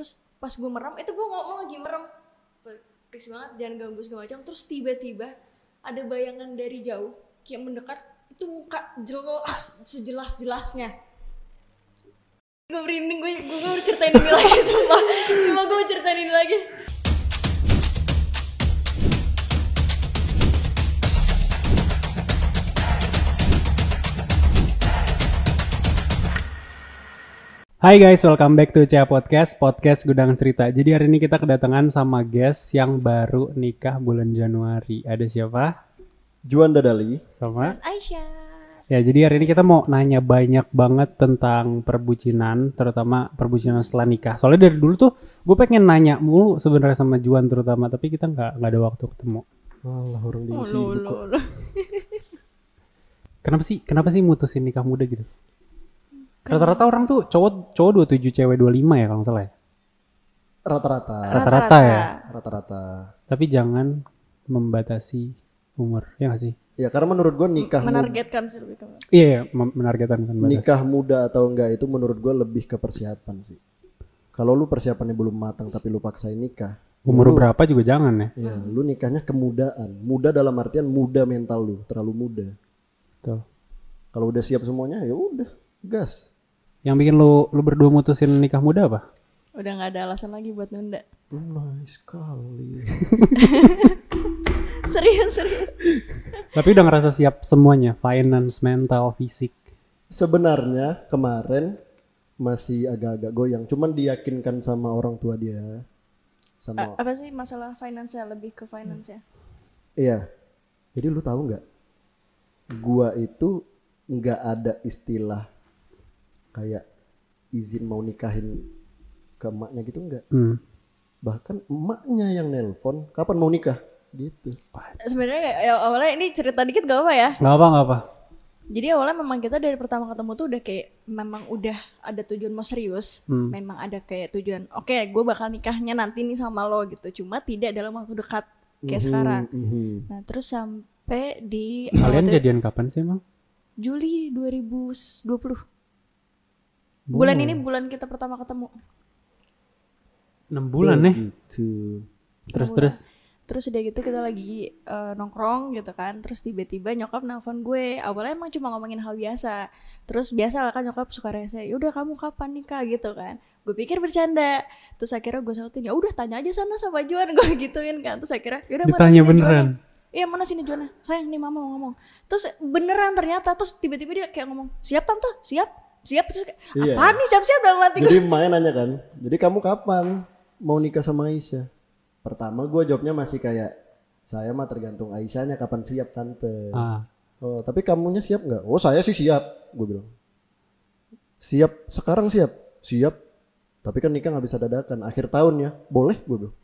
terus pas gue merem itu gue ngomong lagi merem. Please banget jangan ganggu segala macam. Terus tiba-tiba ada bayangan dari jauh kayak mendekat itu muka jelas sejelas jelasnya gue merinding gue gue harus ceritain ini lagi sumpah. Cuma gue ceritain ini lagi Hai guys, welcome back to Cia Podcast, podcast Gudang Cerita. Jadi hari ini kita kedatangan sama guest yang baru nikah bulan Januari. Ada siapa? Juan Dadali. Sama? Aisyah Ya, jadi hari ini kita mau nanya banyak banget tentang perbucinan, terutama perbucinan setelah nikah. Soalnya dari dulu tuh gue pengen nanya mulu sebenarnya sama Juan terutama, tapi kita nggak nggak ada waktu ketemu. Orang dia oh, sibuk lo, kok. lo, lo. Kenapa sih? Kenapa sih mutusin nikah muda gitu? Rata-rata orang tuh cowok cowok 27 cewek 25 ya kalau nggak salah ya. Rata-rata. Rata-rata ya. Rata-rata. Tapi jangan membatasi umur, ya nggak sih? Ya karena menurut gue nikah menargetkan sih lebih ke Iya, iya, menargetkan kan nikah muda atau enggak itu menurut gue lebih ke persiapan sih. Kalau lu persiapannya belum matang tapi lu paksain nikah, Umur lu, berapa juga jangan ya. ya lu nikahnya kemudaan. Muda dalam artian muda mental lu, terlalu muda. Betul. Kalau udah siap semuanya ya udah, gas. Yang bikin lu lu berdua mutusin nikah muda apa? udah nggak ada alasan lagi buat nunda Nice sekali. serius serius Tapi udah ngerasa siap semuanya, finance, mental, fisik. Sebenarnya kemarin masih agak-agak goyang, cuman diyakinkan sama orang tua dia. Sama A- apa sih masalah finansial lebih ke finance ya Iya. Jadi lu tahu nggak? Gua itu nggak ada istilah kayak izin mau nikahin ke emaknya gitu nggak. Hmm. Bahkan emaknya yang nelpon, kapan mau nikah? Gitu. sebenarnya ya, awalnya ini cerita dikit gak apa ya Gak apa gak apa. jadi awalnya memang kita dari pertama ketemu tuh udah kayak memang udah ada tujuan mau serius Hmm. memang ada kayak tujuan oke gue bakal nikahnya nanti nih sama lo gitu cuma tidak dalam waktu dekat kayak Mhm, sekarang mhm. nah terus sampai di Kalian jadian kapan sih emang? Juli 2020 bulan ini bulan kita pertama ketemu. 6 bulan nih. Gitu. Terus terus. Terus udah gitu kita lagi eh, nongkrong gitu kan. Terus tiba-tiba nyokap nelfon gue. Awalnya emang cuma ngomongin hal biasa. Terus biasa lah kan nyokap suka rese Yaudah kamu kapan nikah? gitu kan. Gue pikir bercanda. Terus akhirnya gue sautin ya udah tanya aja sana sama Juan Gue gituin kan. Terus akhirnya yaudah mana Ditanya sini beneran. Juana?" Iya mana sini Juana Sayang nih mama mau ngomong. Terus beneran ternyata Terus tiba-tiba dia kayak ngomong Siap tante? Siap Siap terus Iya. Apaan nih siap-siap dalam hati gue Jadi main nanya kan, jadi kamu kapan mau nikah sama Aisyah? Pertama gue jawabnya masih kayak, saya mah tergantung Aisyahnya kapan siap tante. Ah, Oh, tapi kamunya siap nggak? Oh, saya sih siap, gue bilang. Siap, sekarang siap, siap. Tapi kan nikah nggak bisa dadakan. Akhir tahun ya, boleh gue bilang.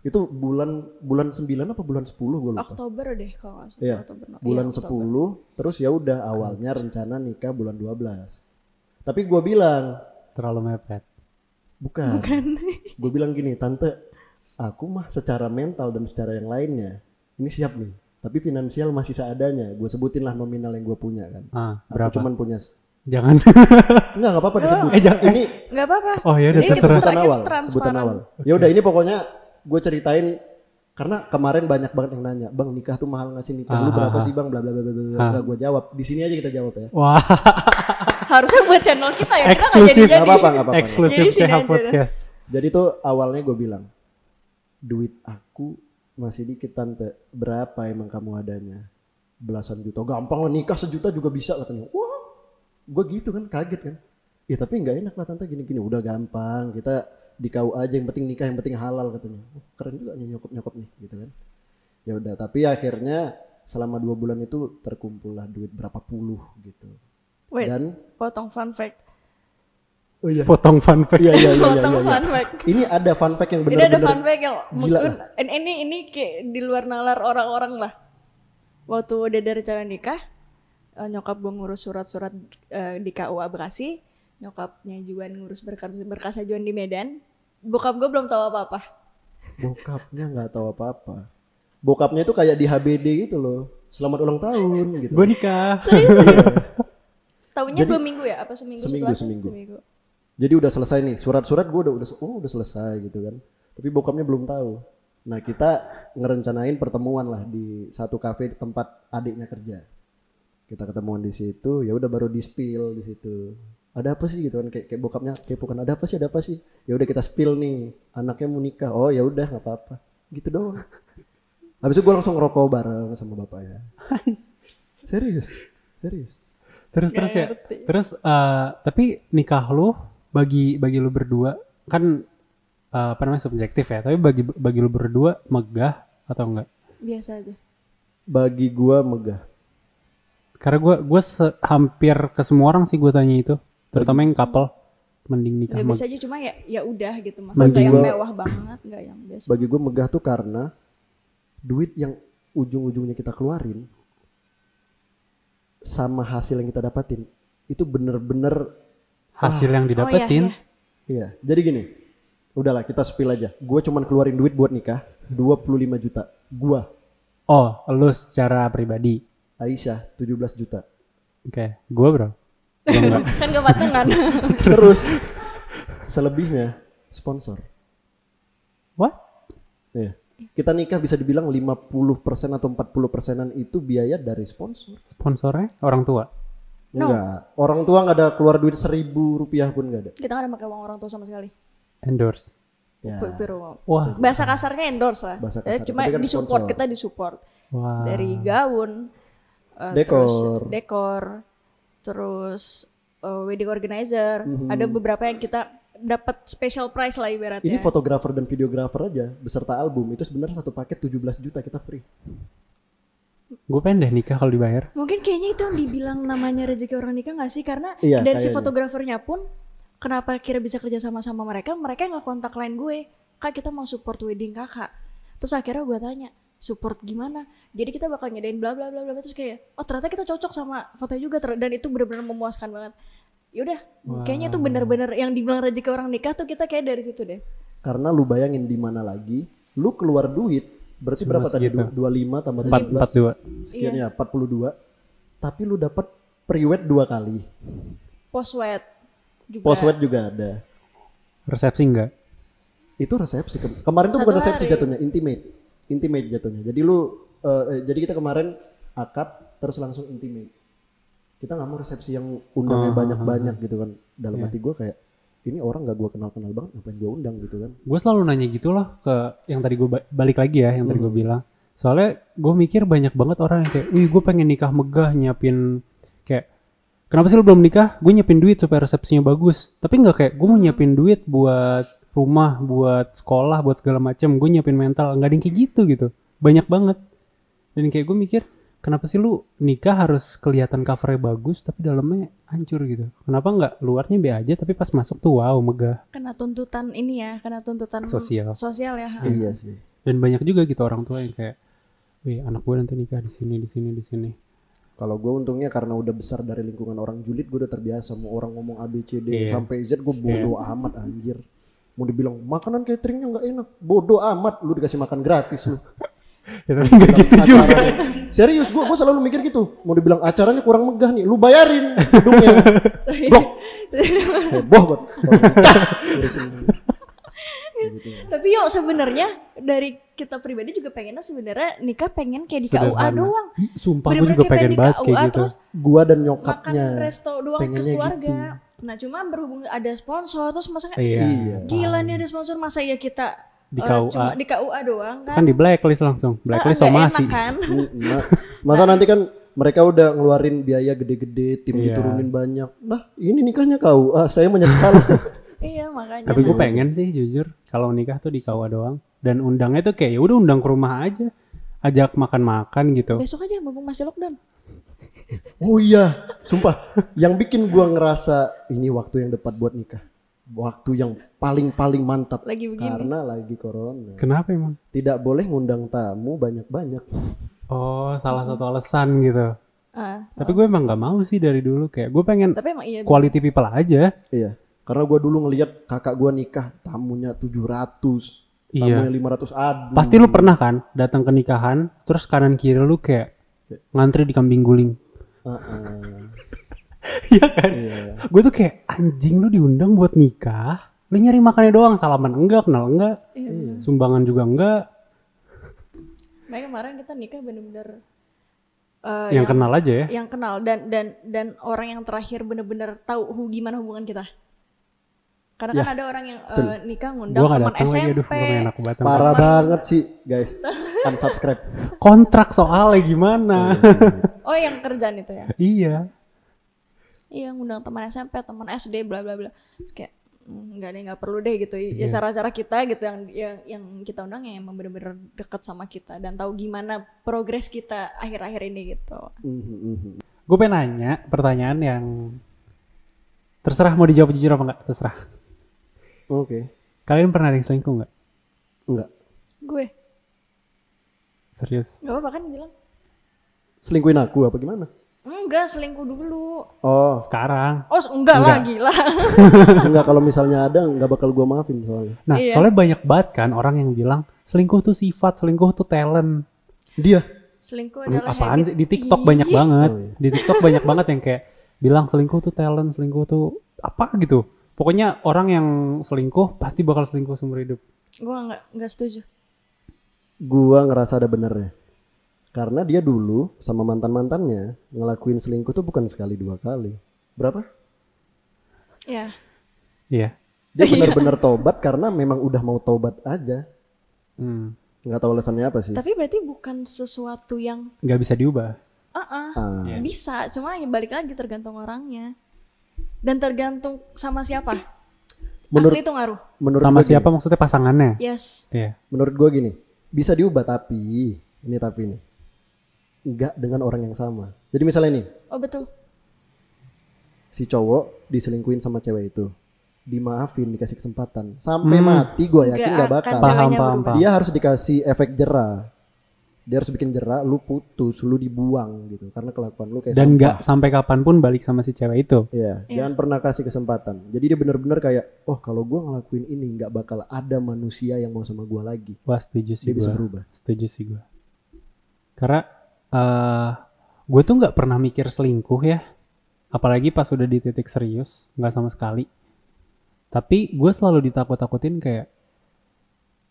Itu bulan bulan 9 apa bulan 10 gue lupa. Oktober deh kalau nggak salah Iya, Oktober, no. bulan Iya, Oktober. 10 terus ya udah awalnya rencana nikah bulan 12. Tapi gue bilang, terlalu mepet. bukan. gue bilang gini, tante, aku mah secara mental dan secara yang lainnya ini siap nih. Tapi finansial masih seadanya. Gue sebutin lah nominal yang gue punya kan. Ah, Aku berapa? cuman punya Jangan. Enggak, enggak apa-apa disebut. Eh, jangan. Ini Nggak apa-apa Oh ya udah terserah. sebutan awal, sebutan awal. Ya udah ini pokoknya gue ceritain karena kemarin banyak banget yang nanya, "Bang, nikah tuh mahal nggak sih nikah? Lu berapa ah, sih, Bang?" bla bla bla bla bla. Ah. Enggak gue jawab. Di sini aja kita jawab ya. Wah, Harusnya buat channel kita ya Kita Eksklusif. Enggak apa-apa, enggak apa-apa. eksklusif CH. Podcast. Jadi tuh awalnya gue bilang, "Duit aku masih dikit tante. Berapa emang kamu adanya?" Belasan juta. Gampang lah nikah sejuta juga bisa katanya. Wah, gue gitu kan kaget kan. Ya tapi nggak enak lah tante gini-gini. Udah gampang. Kita di KUA aja yang penting nikah yang penting halal katanya. Oh, keren juga nih nyokap nyokap nih gitu kan. Ya udah tapi akhirnya selama dua bulan itu terkumpul lah duit berapa puluh gitu. Wait, Dan potong fun fact. oh iya. Potong fun fact. Iya iya iya iya. potong iya, iya. fun fact. Ini ada fun fact yang Ini ada fun fact yang gila mungkin ini, ini ini kayak di luar nalar orang-orang lah. Waktu udah ada rencana nikah, eh, nyokap gue ngurus surat-surat eh, di KUA Bekasi, nyokapnya Juan ngurus berkas berkasnya Juan di Medan. Bokap gue belum tahu apa-apa. Bokapnya nggak tahu apa-apa. Bokapnya itu kayak di HBD gitu loh. Selamat ulang tahun gitu. Gue nikah. Serius, serius. Tahunya Jadi- dua minggu ya? Apa seminggu Seminggu, setelahnya? seminggu. Jadi udah selesai nih, surat-surat gue udah udah oh udah selesai gitu kan. Tapi bokapnya belum tahu. Nah kita ngerencanain pertemuan lah di satu kafe tempat adiknya kerja. Kita ketemuan di situ, ya udah baru di spill di situ. Ada apa sih gitu kan kayak, kayak bokapnya kepo kan ada apa sih ada apa sih? Ya udah kita spill nih, anaknya mau nikah. Oh ya udah nggak apa-apa. Gitu doang. Habis itu gue langsung ngerokok bareng sama bapaknya. Serius, serius. Terus terus ya. Terus eh, tapi nikah lu bagi bagi lu berdua kan eh, apa namanya subjektif ya. Tapi bagi bagi lu berdua megah atau enggak? Biasa aja. Bagi gua megah. Karena gue gue hampir ke semua orang sih gue tanya itu, terutama yang couple mending nikah Gak megah. bisa aja cuma ya ya udah gitu mas. Bagi Nggak yang gua- mewah banget, nggak yang biasa. Bagi gua megah tuh karena duit yang ujung-ujungnya kita keluarin sama hasil yang kita dapatin itu bener-bener Hasil yang Oh, iya, didapetin iya. iya. Jadi gini, udahlah kita spill aja. Gue cuman keluarin duit buat nikah 25 juta. Gua Oh, lu secara pribadi. Aisyah 17 juta. Oke, gua bro. Enggak. kan gak patungan. Terus selebihnya sponsor. What? Iya. Kita nikah bisa dibilang 50% atau 40 persenan itu biaya dari sponsor. Sponsornya orang tua. No. Enggak. Orang tua nggak ada keluar duit seribu rupiah pun nggak ada. Kita gak ada pakai uang orang tua sama sekali. Endorse. Ya. Wah, Bahasa kasarnya endorse lah. Bahasa Ya, kasar. cuma kan disupport, sponsor. kita disupport. wah. Dari gaun, eh, Dekor. terus dekor, terus eh, wedding organizer. Mhm. Ada beberapa yang kita dapat special price lah ibaratnya. Ini fotografer dan videografer aja beserta album itu sebenarnya satu paket 17 juta kita free. Gue pengen deh nikah kalau dibayar. Mungkin kayaknya itu yang dibilang namanya rezeki orang nikah gak sih? Karena Iya, dari si fotografernya pun kenapa kira bisa kerja sama sama mereka? Mereka nggak kontak lain gue. Kak kita mau support wedding kakak. Terus akhirnya gue tanya support gimana? Jadi kita bakal nyedain bla bla bla bla terus kayak oh ternyata kita cocok sama foto juga dan itu benar-benar memuaskan banget. Yaudah, kayaknya itu benar-benar yang dibilang rezeki orang nikah tuh kita kayak dari situ deh. Karena lu bayangin di mana lagi, lu keluar duit berarti Cuma berapa tadi? segitu. Du- 25 tambah 4 17 42. sekian ya 42. Tapi lu dapat pre-wed dua kali. Post wed juga. Post wed juga ada. Resepsi enggak? Itu resepsi. Kem- Kemarin tuh Satu bukan resepsi hari. jatuhnya, intimate. Intimate jatuhnya. Jadi lu eh, jadi kita kemarin akad terus langsung intimate. Kita nggak mau resepsi yang undangnya Ah, banyak-banyak gitu kan. Dalam Iya. hati gue kayak ini orang gak gue kenal-kenal banget, ngapain gue undang gitu kan. Gue selalu nanya gitu loh ke yang tadi gue balik lagi ya, yang tadi Hmm. gue bilang. Soalnya gue mikir banyak banget orang yang kayak, wih gue pengen nikah megah nyiapin kayak kenapa sih lu belum nikah? Gue nyiapin duit supaya resepsinya bagus. Tapi nggak kayak gue mau nyiapin duit buat rumah, buat sekolah, buat segala macam. Gue nyiapin mental, nggak ada yang kayak gitu gitu. Banyak banget. Dan kayak gue mikir, kenapa sih lu nikah harus kelihatan covernya bagus tapi dalamnya hancur gitu? Kenapa nggak luarnya be aja tapi pas masuk tuh wow megah Kena tuntutan ini ya, kena tuntutan sosial. sosial ya. Iya sih. Dan banyak juga gitu orang tua yang kayak, wih anak gue nanti nikah di sini, di sini, di sini. Kalau gue untungnya karena udah besar dari lingkungan orang julid, gue udah terbiasa mau orang ngomong A B C D Iya. sampai Z gue bodoh amat anjir. Mau dibilang makanan cateringnya nggak enak, bodoh amat. Lu dikasih makan gratis lu. Ya tapi nggak gitu juga. Acaranya- Serius gue, gue selalu mikir gitu. Mau dibilang acaranya kurang megah nih, lu bayarin gedungnya. Blok. Heboh gitu. Tapi yuk sebenarnya dari kita pribadi juga pengennya sebenarnya nikah pengen kayak di KUA Sederhana. doang. Sumpah gue juga pengen di banget KUA kayak gitu. terus Gua dan makan nyokapnya. resto doang ke keluarga. gitu. Nah cuma berhubung ada sponsor terus masa Iya. Iya. gila nih ada sponsor masa ya kita Di eh, KUA. cuma di KUA doang kan. Kan di blacklist langsung. Blacklist Eh, nggak somasi. enak kan? Mm, ma- Masa nanti kan mereka udah ngeluarin biaya gede-gede, tim Iya. diturunin banyak. Lah, ini nikahnya kau. Ah, saya menyesal. iya makanya. Tapi gue nah. pengen sih jujur kalau nikah tuh di KUA doang. Dan undangnya tuh kayak ya udah undang ke rumah aja. Ajak makan-makan gitu. Besok aja mumpung masih lockdown. Oh iya, sumpah. Yang bikin gua ngerasa ini waktu yang tepat buat nikah. Waktu yang paling-paling mantap. Lagi begini. Karena lagi corona. Kenapa emang? Tidak boleh ngundang tamu banyak-banyak. Oh salah satu alasan gitu. Ah, Tapi gue emang nggak mau sih dari dulu kayak gue pengen tapi emang iya quality people aja. Iya. Karena gua dulu ngelihat kakak gua nikah, tamunya 700. Iya. Tamunya 500 aduh. Pasti lu pernah kan datang ke nikahan, terus kanan kiri lu kayak ngantri di kambing guling. Ah, ah. Iya kan? Iya. Gue tuh kayak anjing lu diundang buat nikah. Lu nyari makannya doang, salaman enggak, kenal enggak, Iya. sumbangan juga enggak. Makanya kemarin kita nikah bener-bener eh, yang kenal aja ya. yang kenal dan dan dan orang yang terakhir bener-bener tahu hu- gimana hubungan kita. Karena kan ada orang yang eh, nikah ngundang teman datang lagi, aduh, SMP. enak banget. Parah banget sih, guys. Unsubscribe. Kontrak soalnya gimana? Oh, yang kerjaan itu ya. iya. Iya, ngundang teman SMP, teman SD, bla bla bla. Terus kayak "Hmm, nggak deh, nggak perlu deh gitu. Iya. Ya cara-cara kita gitu yang yang yang kita undang yang emang bener-bener deket sama kita dan tahu gimana progres kita akhir-akhir ini gitu. Mhm, mhm. Gue pengen nanya pertanyaan yang terserah mau dijawab jujur apa enggak, terserah. Oke. Kalian pernah ada yang selingkuh nggak? Enggak. Gue Serius? nggak apa-apa kan bilang Selingkuhin aku apa gimana? enggak selingkuh dulu. Oh, Sekarang. Oh enggak, lah gila. enggak kalau misalnya ada enggak bakal gua maafin soalnya. Nah, Iya. soalnya banyak banget kan orang yang bilang selingkuh tuh sifat, selingkuh tuh talent. Dia selingkuh Hmm, adalah Apaan habit. sih? Di TikTok Ih. banyak banget. Oh, iya. Di TikTok banyak banget yang kayak bilang selingkuh tuh talent, selingkuh tuh apa gitu. Pokoknya orang yang selingkuh pasti bakal selingkuh seumur hidup. Gue nggak nggak setuju. gua ngerasa ada benernya. Karena dia dulu sama mantan-mantannya ngelakuin selingkuh tuh bukan sekali dua kali. Berapa? Ya. Iya. Dia benar-benar tobat karena memang udah mau tobat aja. Hmm. Nggak tahu alasannya apa sih. Tapi berarti bukan sesuatu yang Nggak bisa diubah. ah Ah, Iya. bisa, cuma balik lagi tergantung orangnya. Dan tergantung sama siapa. Menurut- Asli itu ngaruh. menurut Sama gua gini, siapa maksudnya pasangannya? Yes. Iya. menurut gua gini, bisa diubah tapi ini tapi ini nggak dengan orang yang sama. Jadi misalnya nih, Oh betul. si cowok diselingkuhin sama cewek itu, dimaafin, dikasih kesempatan, sampai Hmm. mati gua yakin Nggak bakal. Paham, paham, paham. Dia harus dikasih efek jerah. Dia harus bikin jerah, lu putus, lu dibuang gitu, karena kelakuan lu kayak Dan nggak sampai kapan pun balik sama si cewek itu. Iya, Iya. jangan pernah kasih kesempatan. Jadi dia bener-bener kayak, oh kalau gua ngelakuin ini nggak bakal ada manusia yang mau sama gua lagi. Wah setuju sih Dia bisa gue. berubah. Setuju sih gue. Karena eh gue tuh nggak pernah mikir selingkuh ya. Apalagi pas udah di titik serius, nggak sama sekali. Tapi gue selalu ditakut-takutin kayak,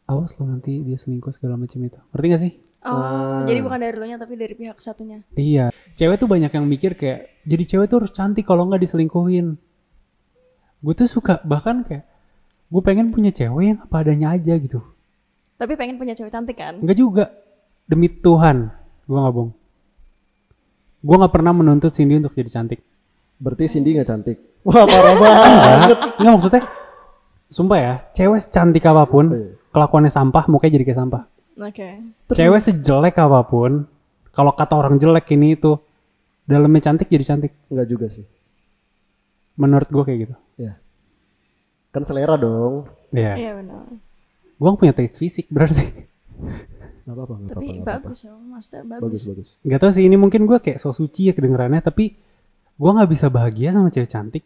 awas lo nanti dia selingkuh segala macam itu. Ngerti gak sih? Oh, Ah. jadi bukan dari lo nya tapi dari pihak satunya. Iya. Cewek tuh banyak yang mikir kayak, jadi cewek tuh harus cantik kalau nggak diselingkuhin. Gue tuh suka bahkan kayak, gue pengen punya cewek yang apa adanya aja gitu. Tapi pengen punya cewek cantik kan? Enggak juga. Demi Tuhan, gue nggak bohong. Gue nggak pernah menuntut Cindy untuk jadi cantik. Berarti Cindy nggak cantik. Wah parah banget. Enggak maksudnya, sumpah ya, cewek secantik Oh, apa pun, iya. kelakuannya sampah, mukanya jadi kayak sampah. Oke. Cewek sejelek apa pun, kalau kata orang jelek ini itu, dalamnya cantik jadi cantik. Nggak juga sih. Menurut gue kayak gitu. Ya. Kan selera dong. Iya. Iya benar. Gue gak punya taste fisik berarti. Nggak apa-apa, Tapi apa-apa. nggak apa-apa. bagus ya, maksudnya bagus. Bagus, bagus. Gak tau sih ini mungkin gue kayak so suci ya kedengerannya, tapi gue nggak bisa bahagia sama cewek cantik.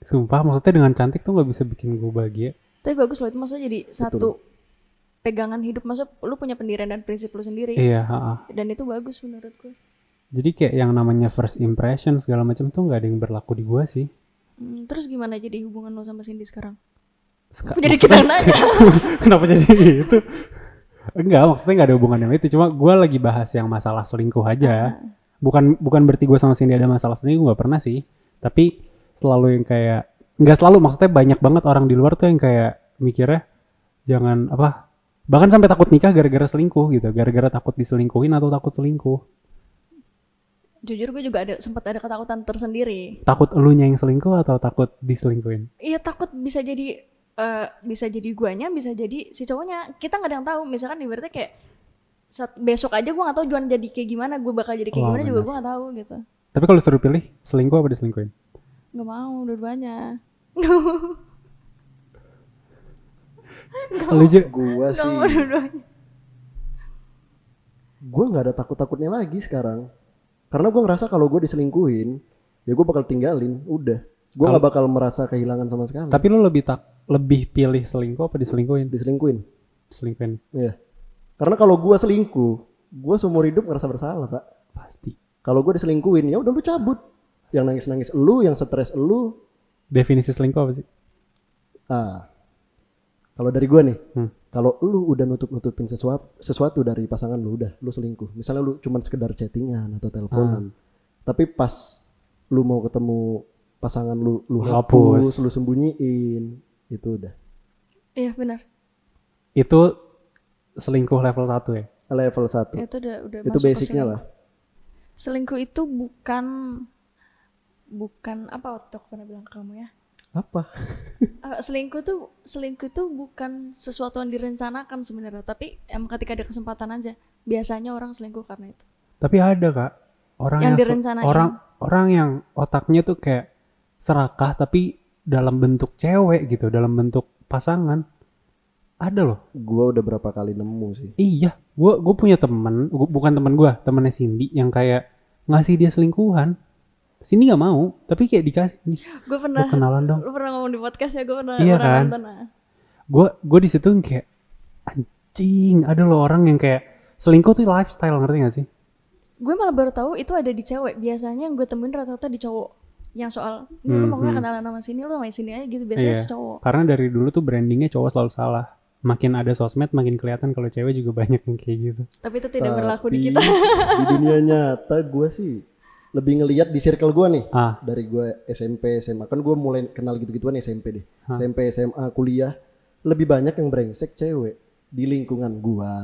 Sumpah, maksudnya dengan cantik tuh nggak bisa bikin gue bahagia. Tapi bagus loh itu maksudnya jadi satu pegangan hidup masa lu punya pendirian dan prinsip lu sendiri Iya, ha-ha. dan itu bagus menurut gue. Jadi kayak yang namanya first impression segala macam tuh nggak ada yang berlaku di gua sih. Hmm, terus gimana jadi hubungan lo sama Cindy sekarang? Seka- Jadi kita nanya. Kenapa jadi itu? Enggak, maksudnya nggak ada hubungan yang itu. Cuma gua lagi bahas yang masalah selingkuh aja. Bukan bukan berarti gua sama Cindy ada masalah selingkuh nggak pernah sih. Tapi selalu yang kayak nggak selalu maksudnya banyak banget orang di luar tuh yang kayak mikirnya jangan apa bahkan sampai takut nikah gara-gara selingkuh gitu gara-gara takut diselingkuhin atau takut selingkuh Jujur gue juga ada sempat ada ketakutan tersendiri. takut elunya yang selingkuh atau takut diselingkuhin Iya takut bisa jadi eh, bisa jadi guanya, bisa jadi si cowoknya. Kita nggak ada yang tahu. Misalkan ibaratnya kayak saat besok aja gue nggak tahu Juan jadi kayak gimana, gue bakal jadi kayak Oh, gimana juga benar. gue nggak tahu gitu. tapi kalau disuruh pilih selingkuh apa diselingkuhin Nggak mau dua-duanya. lu juga Gua sih, dua-duanya. gua nggak ada takut-takutnya lagi sekarang. Karena gua ngerasa kalau gua diselingkuhin, ya gua bakal tinggalin. Udah. Gua nggak bakal merasa kehilangan sama sekali. tapi lu lebih tak lebih pilih selingkuh apa diselingkuhin Diselingkuhin. diselingkuhin Iya. Karena kalau gua selingkuh, gua seumur hidup ngerasa bersalah, Pak. pasti Kalau gua diselingkuhin, ya udah lu cabut. Yang nangis-nangis elu, yang stres elu. Definisi selingkuh apa sih? Ah. Kalau dari gua nih, Hmm. kalau lu udah nutup-nutupin sesuatu sesuatu dari pasangan lu udah lu selingkuh. Misalnya lu cuman sekedar chattingan atau teleponan. Tapi pas lu mau ketemu pasangan lu lu hapus, hapus. lu sembunyiin, itu udah Iya benar. Itu selingkuh level 1 ya? level 1. Itu udah udah itu basicnya lah. Selingkuh itu bukan bukan apa waktu aku pernah bilang ke kamu ya? Apa? Eh, selingkuh tuh selingkuh itu bukan sesuatu yang direncanakan sebenarnya, tapi emang ketika ada kesempatan aja. Biasanya orang selingkuh karena itu. Tapi ada kak orang Yang yang, direncanain. orang orang yang otaknya tuh kayak serakah tapi dalam bentuk cewek gitu, dalam bentuk pasangan. Ada loh. Gua udah berapa kali nemu sih. Iya, gue gue punya temen, gua- bukan temen gue, temennya Cindy yang kayak ngasih dia selingkuhan. Cindy nggak mau, tapi kayak dikasih. Gue Gue pernah kenalan dong. lu pernah ngomong di podcast ya, gue pernah, Iya pernah kan? nonton. ah. Gue gue di situ kayak anjing, ada loh orang yang kayak selingkuh tuh lifestyle ngerti gak sih? Gue malah baru tahu itu ada di cewek. Biasanya yang gue temuin rata-rata di cowok. Yang soal, ini lu mau Hmm, kenalan sama sini, lu sama sini aja gitu. Biasanya Iya. cowok. Karena dari dulu tuh brandingnya cowok selalu salah. Makin ada sosmed, makin kelihatan kalau cewek juga banyak yang kayak gitu. Tapi itu tidak berlaku di Tapi kita. di dunia nyata gue sih lebih ngelihat di circle gue nih. Ah, Dari gue SMP, SMA. Kan gue mulai kenal gitu-gituan SMP deh. SMP, SMA, kuliah. Lebih banyak yang brengsek cewek. Di lingkungan gue.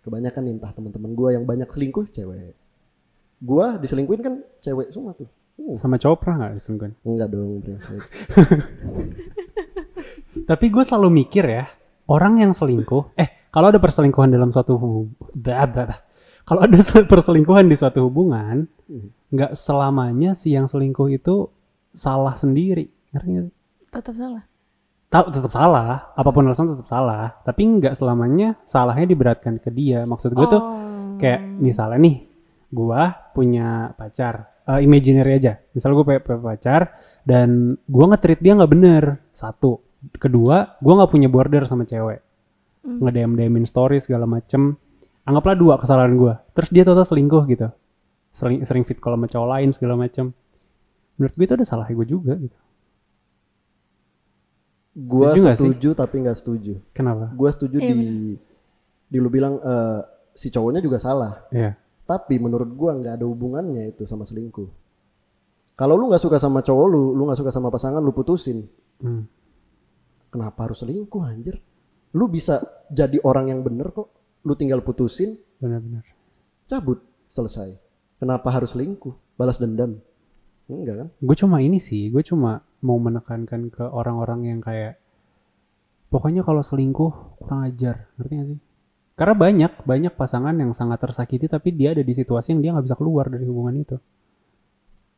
Kebanyakan entah teman-teman gue yang banyak selingkuh cewek. Gue diselingkuhin kan cewek semua tuh. Uh, sama cowok pernah gak diselingkuhin? enggak dong brengsek. Tapi gue selalu mikir ya, orang yang selingkuh, eh kalau ada perselingkuhan dalam suatu hubungan, kalau ada se- perselingkuhan di suatu hubungan, nggak selamanya si yang selingkuh itu salah sendiri, ngerti nggak sih? Tetap salah. Tahu tetap salah, apa pun alasan tetap salah, tapi nggak selamanya salahnya diberatkan ke dia. Maksud gue tuh Oh. kayak misalnya nih, gua punya pacar, eh, imaginary aja. Misal gue punya, punya pacar dan gua nge-treat dia nggak bener. Satu, kedua, gua nggak punya border sama cewek, Hmm. nge DM DMin story segala macem. Anggaplah dua kesalahan gua. Terus dia total selingkuh gitu, sering sering fit call sama cowok lain segala macem. Menurut gue itu ada salahnya gue juga gitu. Gue Setuju setuju tapi nggak setuju. Kenapa? Gue setuju Iya, di di lu bilang eh, si cowoknya juga salah. Iya. Tapi menurut gua nggak ada hubungannya itu sama selingkuh. Kalau lu nggak suka sama cowok lu, lu nggak suka sama pasangan, lu putusin. Hmm. Kenapa harus selingkuh anjir? Lu bisa jadi orang yang bener kok. Lu tinggal putusin, Benar-benar. cabut, selesai. Kenapa harus selingkuh? Balas dendam? Enggak kan? gue cuma ini sih gue cuma mau menekankan ke orang-orang yang kayak pokoknya kalau selingkuh kurang ajar ngerti gak sih karena banyak banyak pasangan yang sangat tersakiti tapi dia ada di situasi yang dia nggak bisa keluar dari hubungan itu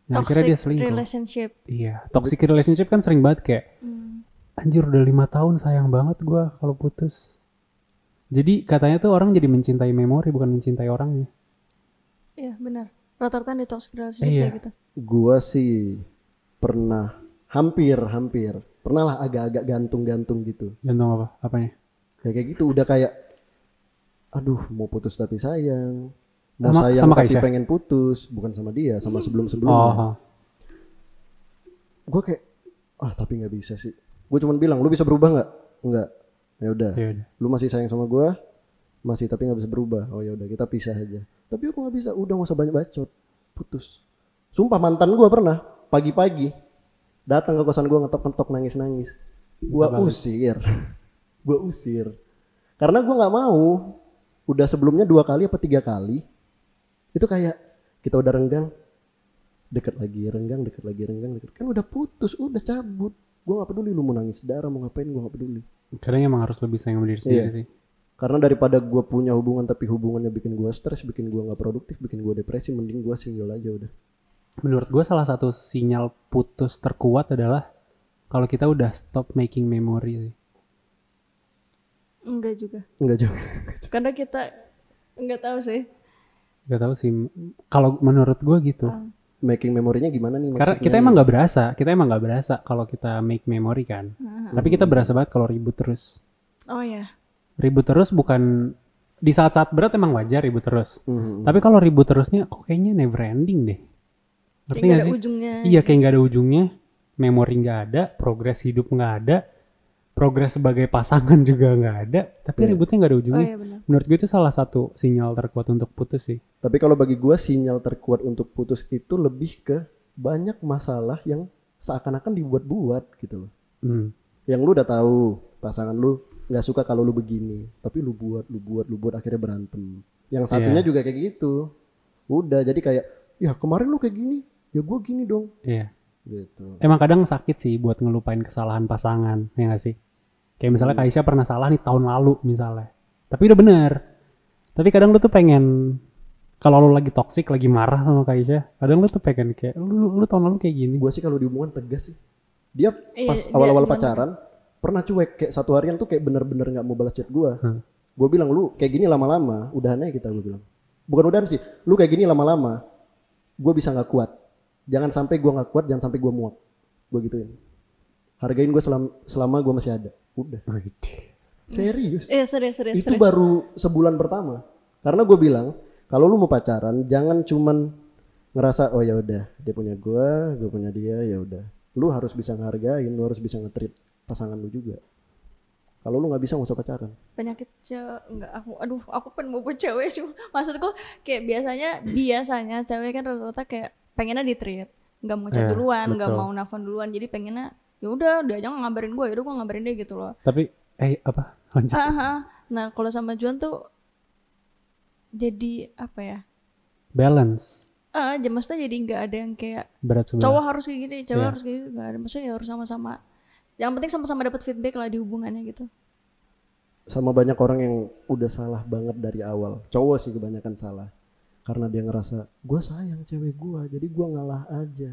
yang akhirnya dia Toxic selingkuh relationship. iya toxic relationship kan sering banget kayak Hmm. anjir udah lima tahun sayang banget gue kalau putus jadi katanya tuh orang jadi mencintai memori bukan mencintai orangnya Iya benar. Rata-rata di toxic relationship Iya. kayak gitu. Gua sih pernah hampir hampir pernah lah agak-agak gantung-gantung gitu. gantung apa apanya Ya kayak gitu udah kayak aduh mau putus tapi sayang. Mau Sama- sayang sama tapi Kaisha? pengen putus, bukan sama dia, sama sebelum-sebelumnya. oh Gue kayak ah tapi nggak bisa sih. Gue cuman bilang lu bisa berubah nggak? Enggak. Ya udah. ya udah Lu masih sayang sama gua? Masih tapi nggak bisa berubah. Oh ya udah kita pisah aja. Tapi aku nggak bisa. Udah nggak usah banyak bacot. Putus. Sumpah mantan gua pernah pagi-pagi datang ke kosan gua ngetok-ngetok nangis-nangis. Balik. usir. gua usir. Karena gua nggak mau. Udah sebelumnya dua kali apa tiga kali. Itu kayak kita udah renggang deket lagi renggang deket lagi renggang deket kan udah putus udah cabut gua nggak peduli lu mau nangis darah mau ngapain gua nggak peduli kadang emang harus lebih sayang sama diri sendiri Iya. sih karena daripada gue punya hubungan tapi hubungannya bikin gue stres, bikin gue nggak produktif, bikin gue depresi, mending gue single aja udah. menurut gue salah satu sinyal putus terkuat adalah kalau kita udah stop making memory sih. Enggak juga. Enggak juga. Karena kita enggak tahu sih. Gak tahu sih. Kalau menurut gue gitu. Ah. Making memorinya gimana nih Karena maksudnya? kita emang nggak berasa, kita emang nggak berasa kalau kita make memory kan. Ah. Tapi kita berasa banget kalau ribut terus. Oh ya. Ribut terus bukan di saat-saat berat emang wajar ribut terus. Mhm. Tapi kalau ribut terusnya kok kayaknya never ending deh. Ngerti Kayak gak ada sih? ujungnya. Iya kayak nggak ada ujungnya, memori nggak ada, progres hidup nggak ada, progres sebagai pasangan juga nggak ada, tapi Iya. ributnya nggak ada Oh ujungnya. iya benar. Menurut gue itu salah satu sinyal terkuat untuk putus sih. Tapi kalau bagi gua sinyal terkuat untuk putus itu lebih ke banyak masalah yang seakan-akan dibuat-buat gitu loh. Hmm. Yang lu udah tahu pasangan lu nggak suka kalau lu begini, tapi lu buat, lu buat, lu buat akhirnya berantem. Yang satunya Iya. juga kayak gitu. Udah jadi kayak ya kemarin lu kayak gini, ya gua gini dong Iya. gitu. Emang kadang sakit sih buat ngelupain kesalahan pasangan, ya gak sih? Kayak misalnya Hmm. Kaisha pernah salah nih tahun lalu misalnya. Tapi udah bener. Tapi kadang lu tuh pengen kalau lu lagi toxic, lagi marah sama Kaisha, kadang lu tuh pengen kayak lu, lu tahun lalu kayak gini. Gua sih kalau di hubungan tegas sih. Dia Iya, pas awal-awal gimana? pacaran pernah cuek kayak satu harian tuh kayak bener-bener nggak mau balas chat gua. Hmm. Gue bilang lu kayak gini lama-lama, udahan aja kita gue bilang. Bukan udahan sih, lu kayak gini lama-lama, gue bisa nggak kuat. Jangan sampai gue nggak kuat, jangan sampai gue muak. Gue gituin. Hargain gue selama, selama gue masih ada. Udah. Serius. Iya serius serius. Itu serius. baru sebulan pertama. Karena gue bilang, kalau lu mau pacaran, jangan cuman ngerasa oh ya udah dia punya gue, gue punya dia, ya udah. Lu harus bisa ngehargain, lu harus bisa nge-treat pasangan lu juga. Kalau lu nggak bisa nggak usah pacaran. penyakit cewek enggak aku aduh aku kan mau buat cewek sih maksudku kayak biasanya biasanya cewek kan rata-rata kayak pengennya di treat nggak mau chat Iya, duluan nggak mau nelfon duluan jadi pengennya ya udah dia aja ngabarin gue ya udah gue ngabarin dia gitu loh Tapi eh apa? Lanjut. Ah, ah. nah kalau sama Juan tuh jadi apa ya Balance. ah uh, maksudnya jadi nggak ada yang kayak Berat sebelah. cowok harus kayak gini cewek Iya. harus kayak gitu nggak ada maksudnya ya harus sama-sama yang penting sama-sama dapat feedback lah di hubungannya gitu sama banyak orang yang udah salah banget dari awal cowok sih kebanyakan salah karena dia ngerasa gue sayang cewek gue jadi gue ngalah aja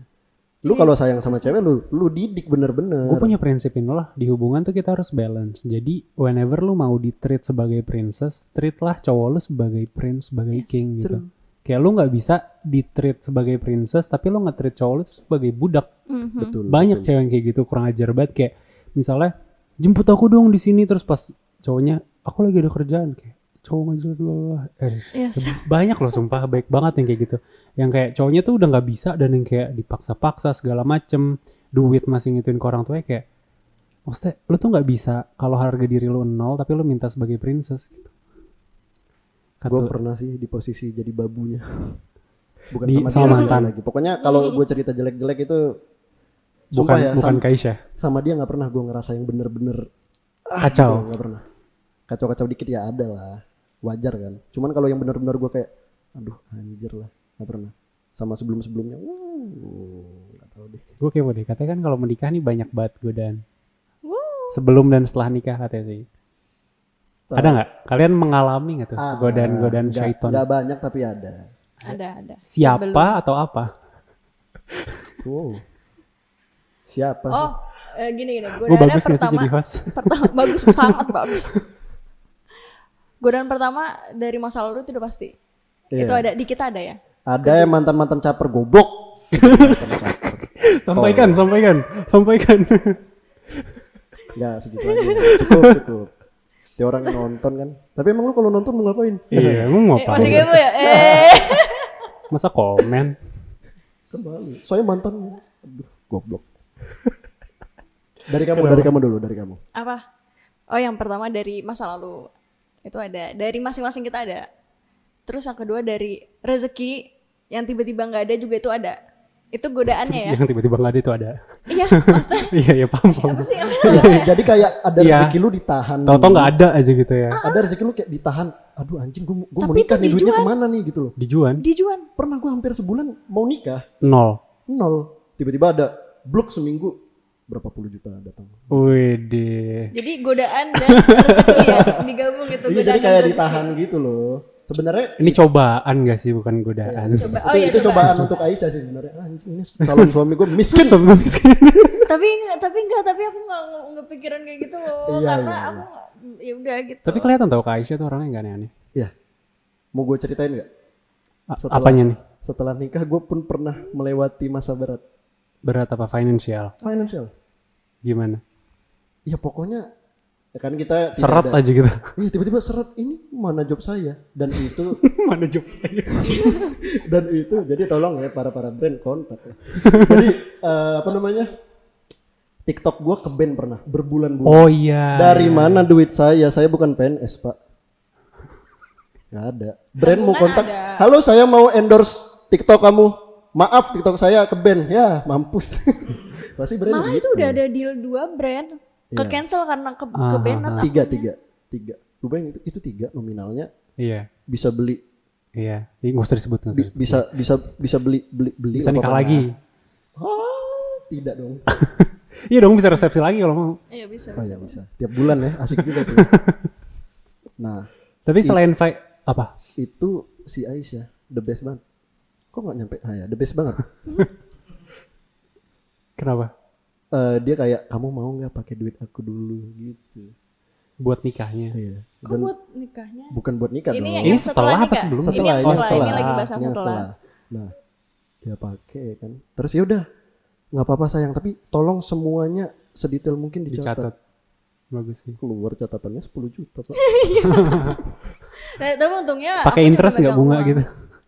lu Iya, kalau sayang sama cewek lu lu didik bener-bener Gue punya prinsip ini lah di hubungan tuh kita harus balance. Jadi whenever lu mau di treat sebagai princess, treatlah cowok lu sebagai prince, sebagai Yes, king gitu. true. Kayak lu nggak bisa di treat sebagai princess, tapi lu nge-treat cowok lu sebagai budak. Mhm. betul Banyak betul. cewek yang kayak gitu kurang ajar banget kayak misalnya jemput aku dong di sini terus pas cowoknya aku lagi ada kerjaan kayak cowok maju dulu eh, Yes. banyak loh sumpah baik banget yang kayak gitu yang kayak cowoknya tuh udah nggak bisa dan yang kayak dipaksa-paksa segala macem duit masih ngituin ke orang tuanya kayak maksudnya lu tuh nggak bisa kalau harga diri lu nol tapi lu minta sebagai princess gitu gue pernah sih di posisi jadi babunya. Bukan Di- sama, sama dia mantan. lagi. Pokoknya kalau gue cerita jelek-jelek itu bukan ya bukan sama, Kaisha sama dia nggak pernah gue ngerasa yang bener-bener ah, Kacau. gitu, nggak pernah. Kacau-kacau dikit ya ada lah. Wajar kan. Cuman kalau yang bener-bener gue kayak aduh anjir lah nggak pernah. Sama sebelum-sebelumnya uh, nggak tahu deh. Gue kepo deh katanya kan kalau menikah nih banyak banget godaan. Sebelum dan setelah nikah katanya sih ada nggak? Kalian mengalami nggak tuh Ada. godaan-godaan syaiton nggak banyak tapi ada. Ada ada. Siapa Sebelum- atau apa? Wow. Siapa sih? Oh eh, gini gini. Gue godaannya bagus nggak sih pertama jadi host? pertama bagus sangat bagus godaan pertama dari masa lalu itu udah pasti. Iya. itu ada di kita ada ya? Ada yang mantan-mantan caper goblok Mantan caper. sampaikan sampaikan sampaikan. Nggak segitu aja. Cukup, cukup. Dia orang yang nonton kan. Tapi emang lu kalau nonton mau ngapain? iya emang mau eh, apa masih kepo ya eh masa komen Kembali. Soalnya mantan. Aduh, goblok. Dari kamu, dari kamu dulu, dari kamu. apa oh yang pertama dari masa lalu itu ada dari masing-masing kita ada terus yang kedua dari rezeki yang tiba-tiba nggak ada juga itu ada itu godaannya ya yang tiba-tiba nggak ada itu ada iya maksudnya iya iya paham paham apa sih Jadi kayak ada Iya. rezeki lu ditahan. tau-tau nggak ada aja gitu ya Ada rezeki lu kayak ditahan. Aduh anjing gue mau Tapi nikah nih duitnya dijual. ke mana nih gitu loh. dijuan dijuan Pernah gue hampir sebulan mau nikah. nol Nol. Tiba-tiba ada blok seminggu. Berapa puluh juta datang. Wede jadi godaan dan rezeki ya digabung itu Iya godaan jadi kayak ditahan gitu loh. Sebenarnya ini cobaan gak sih bukan godaan coba oh itu, iya itu coba cobaan untuk Aisyah sih sebenarnya. Ah, Anjing ini calon suami gue miskin. Sampai miskin. tapi nggak tapi nggak tapi aku nggak nggak pikiran kayak gitu loh Iya, karena iya, aku nggak- ya udah gitu Tapi kelihatan tau Kak Aisyah tuh orangnya gak aneh-aneh. Iya. Mau gue ceritain nggak? Setelah- Apanya nih? Setelah nikah gue pun pernah melewati masa berat. Berat apa financial? Financial. Gimana? Ya pokoknya Ya kan kita Seret ada- aja gitu. Iya tiba-tiba seret ini mana job saya dan itu Mana job saya? dan itu jadi tolong ya para para brand kontak ya. jadi eh, apa namanya TikTok gua ke band pernah berbulan-bulan Oh iya. dari mana duit saya saya bukan PNS pak nggak ada brand mau kontak ada. halo saya mau endorse TikTok kamu maaf TikTok saya ke band ya mampus pasti brand Malah gitu. itu udah ada deal dua brand ke Iya. cancel karena ke, Ah, ke band ah, atau tiga tiga tiga lu bayangin itu, itu tiga nominalnya Iya. bisa beli Iya. Ini nggak usah disebut nggak usah disebut. bisa bisa bisa beli beli beli Bisa nikah lagi. Ah, tidak dong Iya dong bisa resepsi lagi kalau mau. Iya bisa Oh bisa. ya bisa. Tiap bulan ya, asik juga tuh. nah, Tapi selain fight apa? itu si Aisyah the best banget. Kok nggak nyampe ah ya, the best banget. Kenapa? Eh, dia kayak kamu mau nggak pakai duit aku dulu gitu. Buat nikahnya. Iya. Kok Dan buat nikahnya? bukan buat nikah Ini dong. yang, Ini yang setelah, setelah apa sebelum? Ini setelah, yang ini setelah, setelah, ini lagi bahas yang yang setelah. Nah, dia pakai kan. Terus ya udah, nggak apa-apa sayang, tapi tolong semuanya sedetail mungkin dicatat. Dicatat. Bagus sih. Keluar catatannya 10 juta, Pak. Nah, tapi untungnya Pakai interest nggak bunga uang. gitu?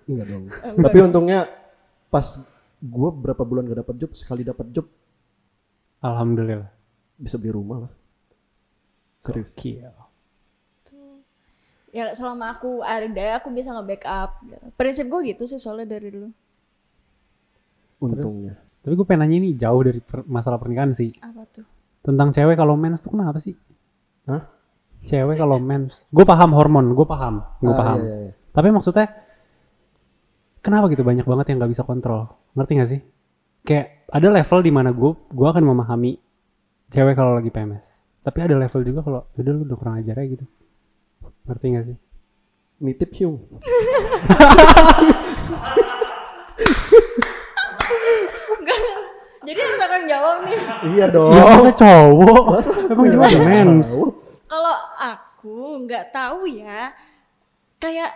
Enggak dong. Eh, Tapi untungnya pas gua berapa bulan gak dapat job, sekali dapat job Alhamdulillah. bisa beli rumah lah. Serius. Gokil. Ya selama aku ada, aku bisa nge-backup. Prinsip gue gitu sih soalnya dari dulu. Untungnya. Tapi gue pengen nanya ini jauh dari per- masalah pernikahan sih. Apa tuh? Tentang cewek kalau mens tuh kenapa sih? Hah? Cewek kalau mens. Gue paham hormon, gue paham. Gue Ah, paham. iya, iya, iya. Tapi maksudnya kenapa gitu banyak banget yang nggak bisa kontrol? Ngerti gak sih? Kayak ada level di mana gue gue akan memahami cewek kalau lagi PMS. Tapi ada level juga kalau udah lu udah kurang ajar ya gitu. Ngerti gak sih? Nitip hiung. Jadi misalkan jawab nih, iya dong. Ya masa cowok? Masa Emang aku gimana mens? kalau aku nggak tahu ya, kayak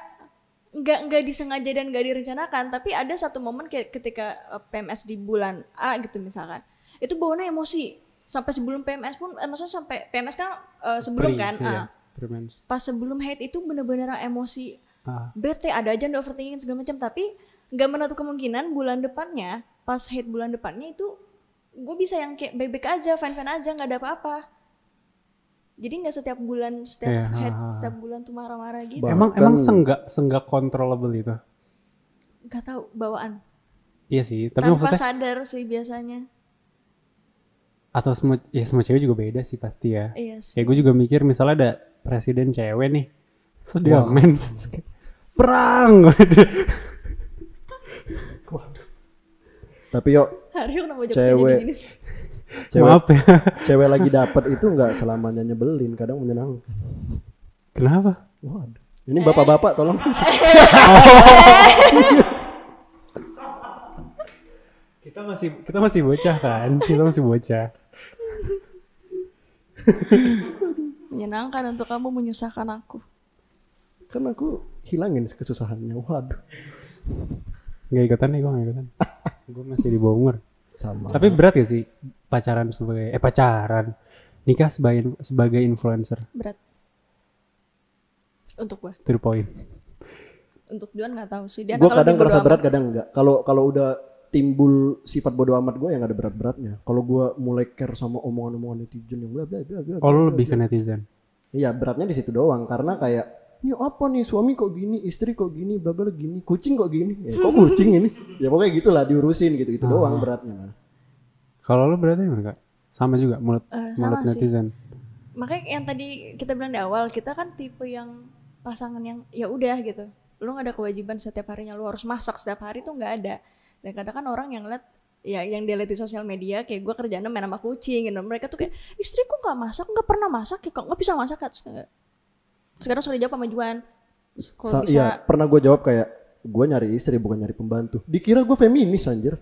nggak nggak disengaja dan nggak direncanakan, tapi ada satu momen kayak ketika eh, PMS di bulan A gitu misalkan, itu bawaannya emosi. Sampai sebelum PMS pun, eh, maksudnya sampai PMS kan eh, sebelum Pre, kan, iya, pre-mens. pas sebelum haid itu bener-bener emosi. Ah, bete ada aja overthinking segala macam tapi nggak menutup kemungkinan bulan depannya pas head bulan depannya itu gue bisa yang kayak baik-baik aja fine-fine aja nggak ada apa-apa jadi nggak setiap bulan setiap Iya, head ha, ha, ha. setiap bulan tuh marah-marah gitu Bahkan- emang emang senggak senggak controllable itu? nggak tahu bawaan Iya sih, tapi tanpa maksudnya sadar sih biasanya atau semua ya semua cewek juga beda sih pasti ya. iya Ya sih gue juga mikir misalnya ada presiden cewek nih, terus dia Wah. mens perang. Tapi yuk, hari kenapa jawabnya Cewek. jadi gini sih cewek Maaf ya. cewek lagi dapat itu nggak selamanya nyebelin, kadang menyenangkan. Kenapa? Waduh. Ini bapak-bapak tolong. Kita masih kita masih bocah kan? Kita masih bocah. menyenangkan untuk kamu menyusahkan aku kan aku hilangin kesusahannya. Waduh. Nggak ikutan nih gue nggak ikutan. gue masih di bawah umur. Sama. Tapi berat gak sih pacaran sebagai eh pacaran? Nikah sebagai sebagai influencer? Berat. Untuk gue to the point. untuk Juan nggak tahu sih. Dia gue kadang ngerasa berat kadang enggak kalau kalau udah timbul sifat bodoh amat gue yang ada berat-beratnya. Kalau gue mulai care sama omongan-omongan netizen yang bla bla bla bla Oh lu bla, lebih ke netizen. iya beratnya di situ doang. Karena kayak ini apa nih? Suami kok gini? Istri kok gini? Bla gini? Kucing kok gini? Ya, kok kucing ini? Ya pokoknya gitulah diurusin gitu. Itu doang beratnya mah Kalau lu berarti gimana kak? Sama juga mulut mulut sama sih. netizen. makanya yang tadi kita bilang di awal kita kan tipe yang pasangan yang ya udah gitu. Lu nggak ada kewajiban setiap harinya lu harus masak setiap hari tuh nggak ada. Dan kadang kan orang yang lihat ya yang dia lihat di sosial media kayak gue kerjaan main sama kucing gitu. Mereka tuh kayak istriku nggak masak? Nggak pernah masak ya kok nggak bisa masak? Kan sekarang sudah dijawab sama Juan Terus kalau Sa- bisa iya pernah gue jawab kayak gue nyari istri bukan nyari pembantu dikira gue feminis anjir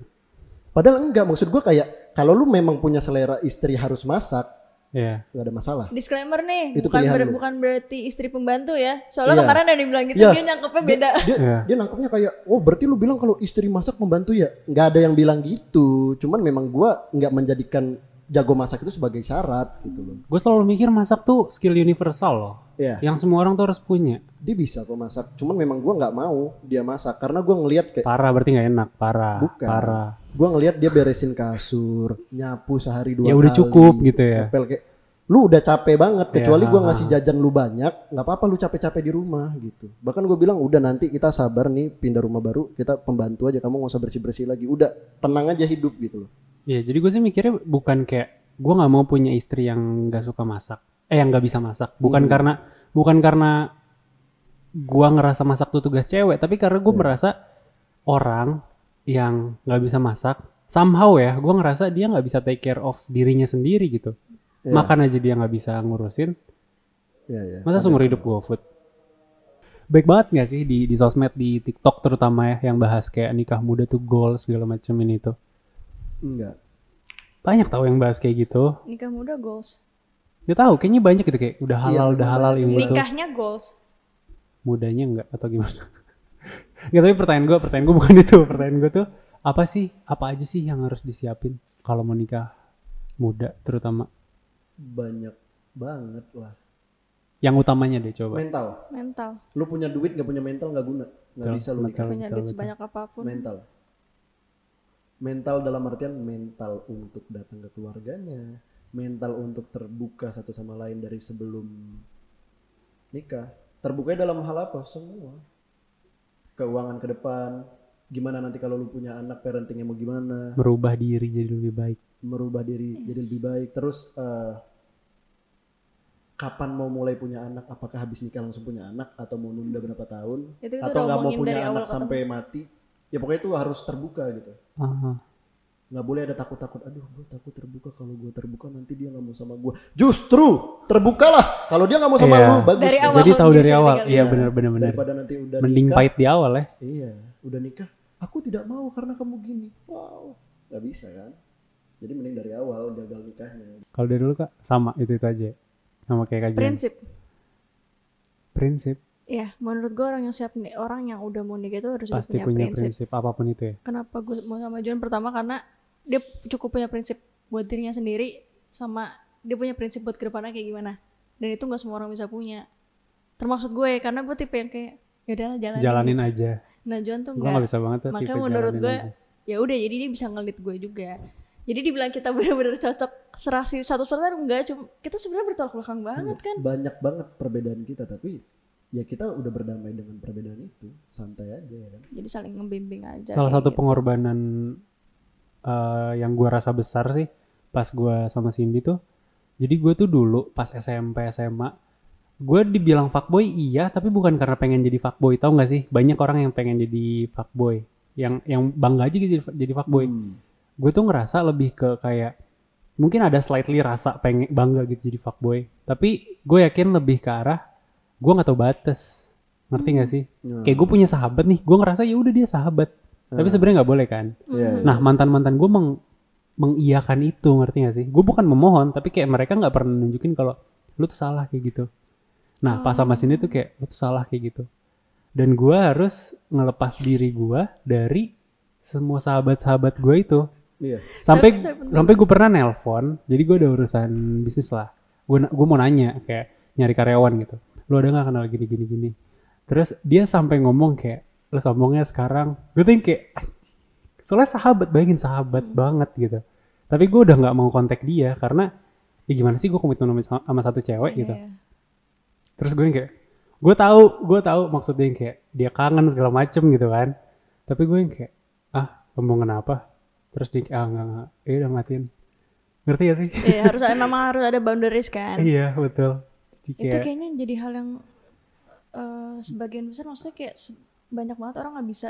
padahal enggak maksud gue kayak kalau lu memang punya selera istri harus masak Iya. nggak ada masalah disclaimer nih Itu bukan ber- lu. bukan berarti istri pembantu ya soalnya Iya. kemarin ada yang bilang gitu Iya. dia nyangkepnya beda dia, Iya. dia nangkepnya kayak oh berarti lu bilang kalau istri masak membantu ya nggak ada yang bilang gitu cuman memang gua nggak menjadikan jago masak itu sebagai syarat gitu loh. Gue selalu mikir masak tuh skill universal loh. Iya, Yang semua orang tuh harus punya. dia bisa kok masak. Cuman memang gua nggak mau dia masak karena gua ngelihat kayak Parah berarti nggak enak. Parah. Bukan. Parah. gua ngelihat dia beresin kasur, nyapu sehari dua Ya udah kali, cukup gitu ya. ngepel kayak lu udah capek banget kecuali Iya, gua ha, ngasih jajan lu banyak nggak apa-apa lu capek-capek di rumah gitu bahkan gue bilang udah nanti kita sabar nih pindah rumah baru kita pembantu aja kamu nggak usah bersih-bersih lagi udah tenang aja hidup gitu loh Iya, jadi gue sih mikirnya bukan kayak gue nggak mau punya istri yang nggak suka masak, eh yang nggak bisa masak. Bukan Hmm. karena bukan karena gue ngerasa masak tuh tugas cewek, tapi karena gue Iya. merasa orang yang nggak bisa masak, somehow ya, gue ngerasa dia nggak bisa take care of dirinya sendiri gitu. Iya. Makan aja dia nggak bisa ngurusin, ya ya masa seumur hidup gue food. Baik banget nggak sih di di sosmed di TikTok terutama ya yang bahas kayak nikah muda tuh goals segala macam ini tuh. enggak Banyak tahu yang bahas kayak gitu. Nikah muda goals. Gak tahu, kayaknya banyak gitu kayak udah Iya, halal, udah memang halal ini itu. Nikahnya goals. Mudanya enggak atau gimana? Gak tapi pertanyaan gue, pertanyaan gue bukan itu. Pertanyaan gue tuh apa sih, apa aja sih yang harus disiapin kalau mau nikah muda terutama? banyak banget lah Yang utamanya deh coba. mental Mental. lu punya duit nggak punya mental nggak guna nggak Betul, bisa lu nikah. Punya duit betul. sebanyak apa pun. mental mental dalam artian mental untuk datang ke keluarganya mental untuk terbuka satu sama lain dari sebelum nikah. Terbuka dalam hal apa? Semua. Keuangan ke depan gimana nanti kalau lu punya anak parentingnya mau gimana? Merubah diri jadi lebih baik. merubah diri jadi lebih baik. Terus eh, kapan mau mulai punya anak? Apakah habis nikah langsung punya anak? Atau mau nunda berapa tahun? Itu atau nggak mau punya anak sampai mati? Ya pokoknya itu harus terbuka gitu. Aha. Nggak boleh ada takut-takut aduh gue takut terbuka kalau gue terbuka nanti dia nggak mau sama gue justru terbukalah kalau dia nggak mau sama Iya. lu bagus Dari awal Jadi tahu dari awal. Iya Iya. benar-benar benar. daripada nanti udah Mending nikah pahit di awal ya. iya udah nikah aku tidak mau karena kamu gini wow nggak bisa kan jadi mending dari awal gagal nikahnya Kalau dari dulu kak sama itu itu aja. Sama kayak kajian. Prinsip. Prinsip Ya, menurut gue orang yang siap nih, orang yang udah mau nikah itu harus pasti punya, punya prinsip. prinsip apa pun itu ya. Kenapa gue mau sama John? Pertama karena dia cukup punya prinsip buat dirinya sendiri, sama dia punya prinsip buat ke depannya kayak gimana. Dan itu nggak semua orang bisa punya. Termasuk gue, karena gue tipe yang kayak ya udahlah jalanin. Jalanin aja. Nah John tuh Gue enggak. nggak bisa banget tuh Makanya tipe menurut gue ya udah jadi dia bisa ngelit gue juga. Jadi dibilang kita benar-benar cocok serasi satu persen enggak cuma kita sebenarnya bertolak belakang banget kan. banyak banget perbedaan kita tapi ya kita udah berdamai dengan perbedaan itu santai aja ya kan Jadi saling ngebimbing aja. Salah satu gitu. pengorbanan eh, yang gua rasa besar sih pas gua sama Cindy tuh. Jadi gue tuh dulu pas SMP SMA gue dibilang fuckboy iya tapi bukan karena pengen jadi fuckboy tau gak sih? Banyak orang yang pengen jadi fuckboy yang yang bangga aja gitu jadi- jadi fuckboy. Hmm. gue tuh ngerasa lebih ke kayak mungkin ada slightly rasa pengen bangga gitu jadi fuckboy tapi gue yakin lebih ke arah gue nggak tahu batas. Ngerti gak sih? Nah, kayak gue punya sahabat nih gue ngerasa ya udah dia sahabat tapi sebenarnya nggak boleh kan? Iya, nah mantan mantan gue meng mengiyakan itu ngerti gak sih? Gue bukan memohon tapi kayak mereka nggak pernah nunjukin kalau lu tuh salah kayak gitu. Nah pas sama sini tuh kayak lu tuh salah kayak gitu. Dan gue harus ngelepas diri gue dari semua sahabat-sahabat gue itu. Iya. Sampai Tapi sampai gue pernah nelpon jadi gue ada urusan bisnis lah. Gue gue mau nanya kayak nyari karyawan gitu. Lu ada nggak kenal gini gini gini? Terus dia sampai ngomong kayak lu sombongnya sekarang gue tuh kayak soalnya sahabat bayangin sahabat Hmm. banget gitu. Tapi gue udah nggak mau kontak dia karena ya gimana sih gue komitmen sama, sama satu cewek? gitu. Iya. terus gue yang kayak gue tahu gue tahu maksudnya yang kayak dia kangen segala macem gitu kan. Tapi gue yang kayak ah ngomong kenapa? Terus dia kayak, ah enggak enggak ya udah matiin. Ngerti gak sih? Iya, harus ada memang harus ada boundaries kan. iya betul. Jadi itu kayak kayaknya jadi hal yang eh, sebagian besar maksudnya kayak se- banyak banget orang nggak bisa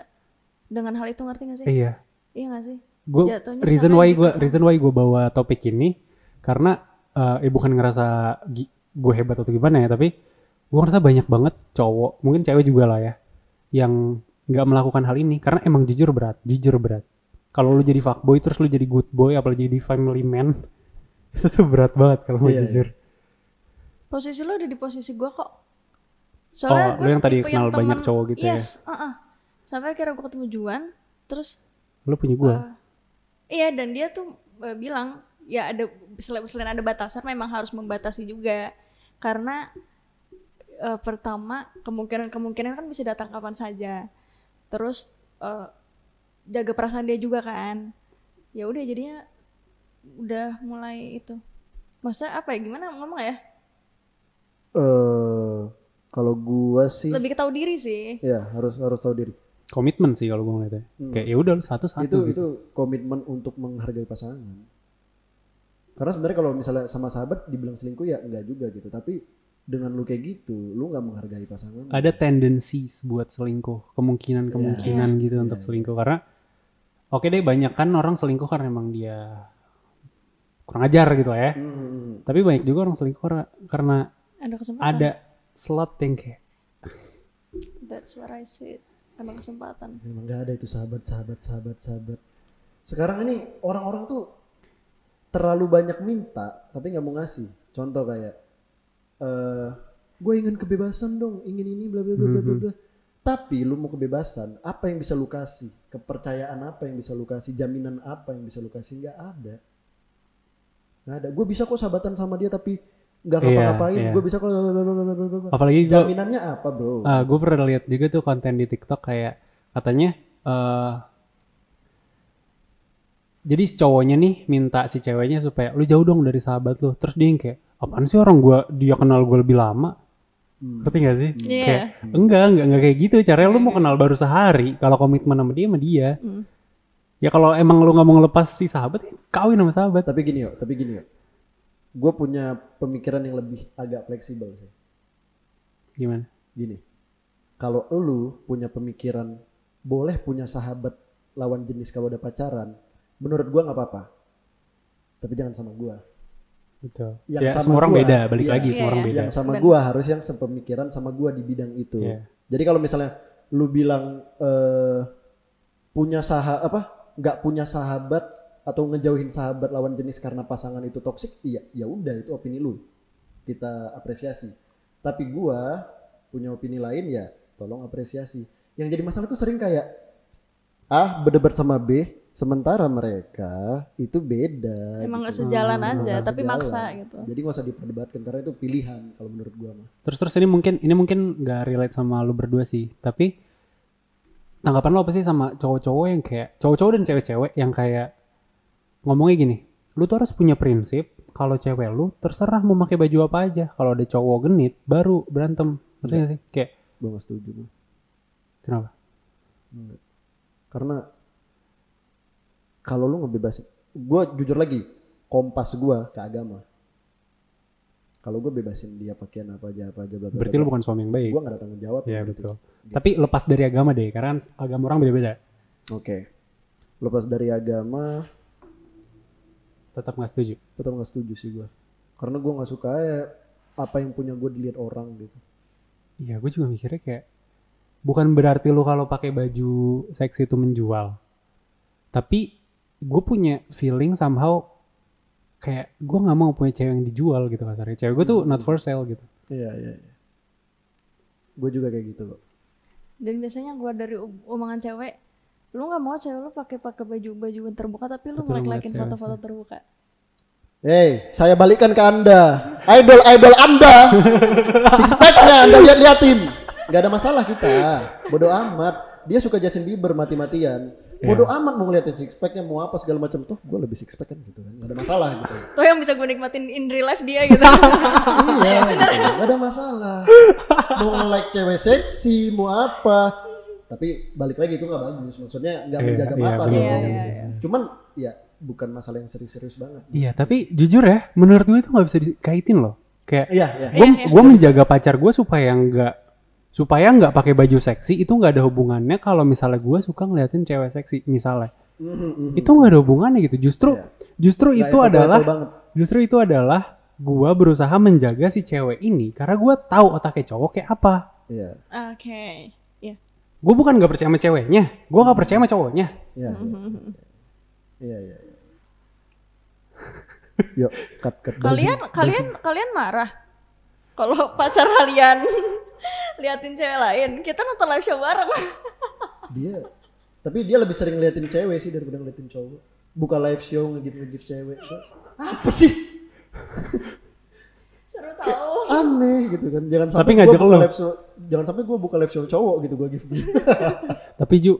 dengan hal itu ngerti gak sih? iya Iya gak sih? gue Jatuhnya reason sama why gitu gue kan. reason why gue bawa topik ini karena eh bukan ngerasa gue hebat atau gimana ya tapi gue ngerasa banyak banget cowok mungkin cewek juga lah ya yang nggak melakukan hal ini karena emang jujur berat jujur berat kalau lu jadi fuckboy terus lu jadi good boy apalagi jadi family man itu tuh berat banget kalau mau Iya, iya. jujur Posisi lo ada di posisi gue kok. Oh, lu yang tadi kenal banyak temen- cowok gitu ya? yes, uh-uh. Sampai akhirnya gue ketemu Juan, terus lu punya gue eh, iya dan dia tuh eh, bilang ya ada selain, selain ada batasan memang harus membatasi juga. Karena eh, pertama kemungkinan-kemungkinan kan bisa datang kapan saja. Terus eh, jaga perasaan dia juga kan. Ya udah jadinya udah mulai itu. Masa apa ya? Gimana? Ngomong ya? Eh kalau gua sih lebih ke tahu diri sih ya harus harus tahu diri. Komitmen sih kalau gue ngeliatnya. Kayak ya udah lu satu-satu itu gitu. itu komitmen untuk menghargai pasangan. Karena sebenarnya kalau misalnya sama sahabat dibilang selingkuh ya enggak juga gitu. Tapi dengan lu kayak gitu, lu nggak menghargai pasangan. Ada tendensi buat selingkuh, kemungkinan-kemungkinan Iya. gitu untuk selingkuh karena oke deh banyak kan orang selingkuh karena emang dia kurang ajar gitu ya. Hmm, hmm, hmm. Tapi banyak juga orang selingkuh karena, karena ada kesempatan ada slot kayak that's what I said ada kesempatan Memang nggak ada itu sahabat, sahabat, sahabat, sahabat. Sekarang ini orang-orang tuh terlalu banyak minta tapi nggak mau ngasih. Contoh kayak, eh gue ingin kebebasan dong, ingin ini bla bla bla bla bla. bla. Tapi lu mau kebebasan, apa yang bisa lu kasih? Kepercayaan apa yang bisa lu kasih? Jaminan apa yang bisa lu kasih? Nggak ada. Nggak ada. Gue bisa kok sahabatan sama dia tapi nggak Iya, ngapa-ngapain. iya. Gue bisa bla. apalagi gue Jaminannya apa bro? gue pernah lihat juga tuh konten di TikTok kayak katanya eh jadi si cowoknya nih minta si ceweknya supaya lu jauh dong dari sahabat lu terus dia yang kayak apaan sih orang gua dia kenal gue lebih lama Hmm. ngerti gak sih Iya. kayak enggak enggak enggak kayak gitu caranya lu mau kenal baru sehari kalau komitmen sama dia sama dia Hmm. ya kalau emang lu nggak mau ngelepas si sahabat ya kawin sama sahabat Tapi gini yo, tapi gini yo. Gue punya pemikiran yang lebih agak fleksibel sih. gimana Gini, kalau lu punya pemikiran boleh punya sahabat lawan jenis kalau udah pacaran, menurut gua nggak apa-apa. Tapi jangan sama gua. betul Yang ya sama semua orang gua, beda balik iya. lagi semua Iya, orang iya. beda Yang sama gua harus yang sepemikiran sama gua di bidang itu. Iya. Jadi kalau misalnya lu bilang eh, punya sahabat apa nggak punya sahabat atau ngejauhin sahabat lawan jenis karena pasangan itu toksik, iya ya udah itu opini lu. Kita apresiasi. Tapi gua punya opini lain ya tolong apresiasi. Yang jadi masalah tuh sering kayak A berdebat sama B, sementara mereka itu beda. emang nggak gitu. sejalan Emang aja tapi sejalan. maksa gitu Jadi nggak usah diperdebatkan karena itu pilihan kalau menurut gua mah. Terus terus ini mungkin ini mungkin nggak relate sama lu berdua sih, tapi tanggapan lo apa sih sama cowok-cowok yang kayak cowok-cowok dan cewek-cewek yang kayak ngomongnya gini, lu tuh harus punya prinsip kalau cewek lu terserah mau pakai baju apa aja, kalau ada cowok genit baru berantem, ngerti gak sih? Kayak Gua nggak setuju gua. kenapa? Enggak. Karena kalau lu ngebebasin, gue jujur lagi, kompas gua ke agama. Kalau gue bebasin dia pakaian apa aja apa aja bla Berarti lu bukan suami yang baik. gue gak ada tanggung jawab. Iya gitu. betul. Tapi lepas dari agama deh, karena agama orang beda-beda. Oke. Lepas dari agama, Tetap nggak setuju. tetap gak setuju sih gue. Karena gue nggak suka ya apa yang punya gue dilihat orang gitu. Iya, gue juga mikirnya kayak bukan berarti lu kalau pakai baju seksi itu menjual. Tapi gue punya feeling somehow kayak gue nggak mau punya cewek yang dijual gitu kasarnya. Cewek gue tuh not for sale gitu. Iya iya. iya. Gue juga kayak gitu kok. dan biasanya gua dari om- omongan cewek lu nggak mau cewek lu pakai pakai baju baju terbuka tapi lu likin cewek foto-foto terbuka. Hey, saya balikan ke anda, idol idol anda, six packnya anda lihat liatin, nggak ada masalah kita, bodoh amat. Dia suka Justin Bieber mati-matian, bodoh amat mau ngeliatin six packnya mau apa segala macam. Tuh, gue lebih six pack kan gitu kan, nggak ada masalah gitu. tuh yang bisa gue nikmatin in real life dia gitu. Iya, gitu. nggak ada masalah. Mau nge-like cewek seksi, mau apa, tapi balik lagi itu nggak bagus, maksudnya nggak Iya, menjaga iya, mata. Iya, iya, iya. Cuman ya bukan masalah yang serius-serius banget. Iya, tapi jujur ya, menurut gue itu nggak bisa dikaitin loh. Kayak Iya, iya. gue gue menjaga pacar gue supaya nggak supaya nggak pakai baju seksi itu nggak ada hubungannya kalau misalnya gue suka ngeliatin cewek seksi misalnya Mhm, mhm. itu nggak ada hubungannya gitu justru Iya. justru Nggak itu apple-to-apple adalah justru itu adalah gue berusaha menjaga si cewek ini karena gue tahu otaknya cowok kayak apa Iya, oke ya gue bukan nggak percaya sama ceweknya gue nggak percaya sama cowoknya iya, iya. Iya, iya. iya. Yuk, cut, cut. kalian kalian kalian marah kalau pacar kalian liatin cewek lain kita nonton live show bareng Dia, tapi dia lebih sering ngeliatin cewek sih daripada ngeliatin cowok. buka live show nge-gift nge-gift cewek. Apa sih? Seru tahu. Aneh gitu kan. Jangan sampai Tapi gua ngajak live show, jangan sampai gua buka live show cowok gitu gua gift. Tapi Ju,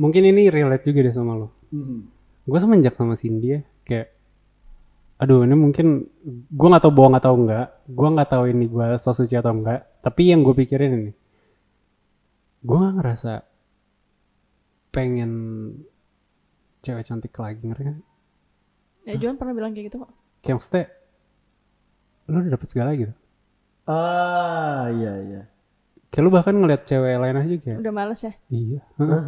mungkin ini relate juga deh sama lo. Hmm. Gue semenjak sama Cindy ya, kayak, aduh ini mungkin gue nggak tahu bohong atau enggak, gue nggak tahu ini gue so suci atau enggak. Tapi yang gue pikirin ini, gue nggak ngerasa pengen cewek cantik lagi ngerti gak sih? Ya Juan pernah bilang kayak gitu kok. Kayak maksudnya, lo udah dapet segala gitu. Ah, iya iya. Kayak lu bahkan ngeliat cewek lain aja kayak, Udah males ya. iya. Hah?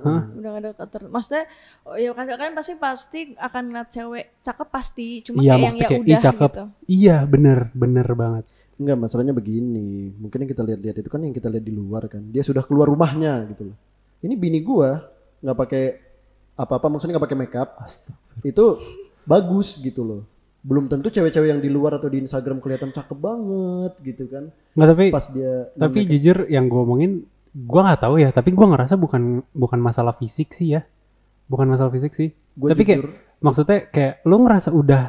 Hah? Udah gak ada keter. Maksudnya oh, ya kan kan pasti pasti akan ngeliat cewek cakep pasti. Cuma Iya, kayak yang maksudnya ya kayak, udah cakep. gitu. Iya bener, bener banget. Enggak, masalahnya begini. Mungkin yang kita lihat-lihat itu kan yang kita lihat di luar kan. Dia sudah keluar rumahnya gitu loh. Ini bini gua nggak pakai apa-apa, maksudnya nggak pakai makeup. Astagfirullah. Itu bagus gitu loh. Belum tentu cewek-cewek yang di luar atau di Instagram kelihatan cakep banget gitu kan. Nggak tapi, Pas dia tapi jujur yang gue omongin, gue nggak tahu ya. Tapi gue ngerasa bukan bukan masalah fisik sih ya, bukan masalah fisik sih. Gua tapi kayak jujur, maksudnya kayak lu ngerasa udah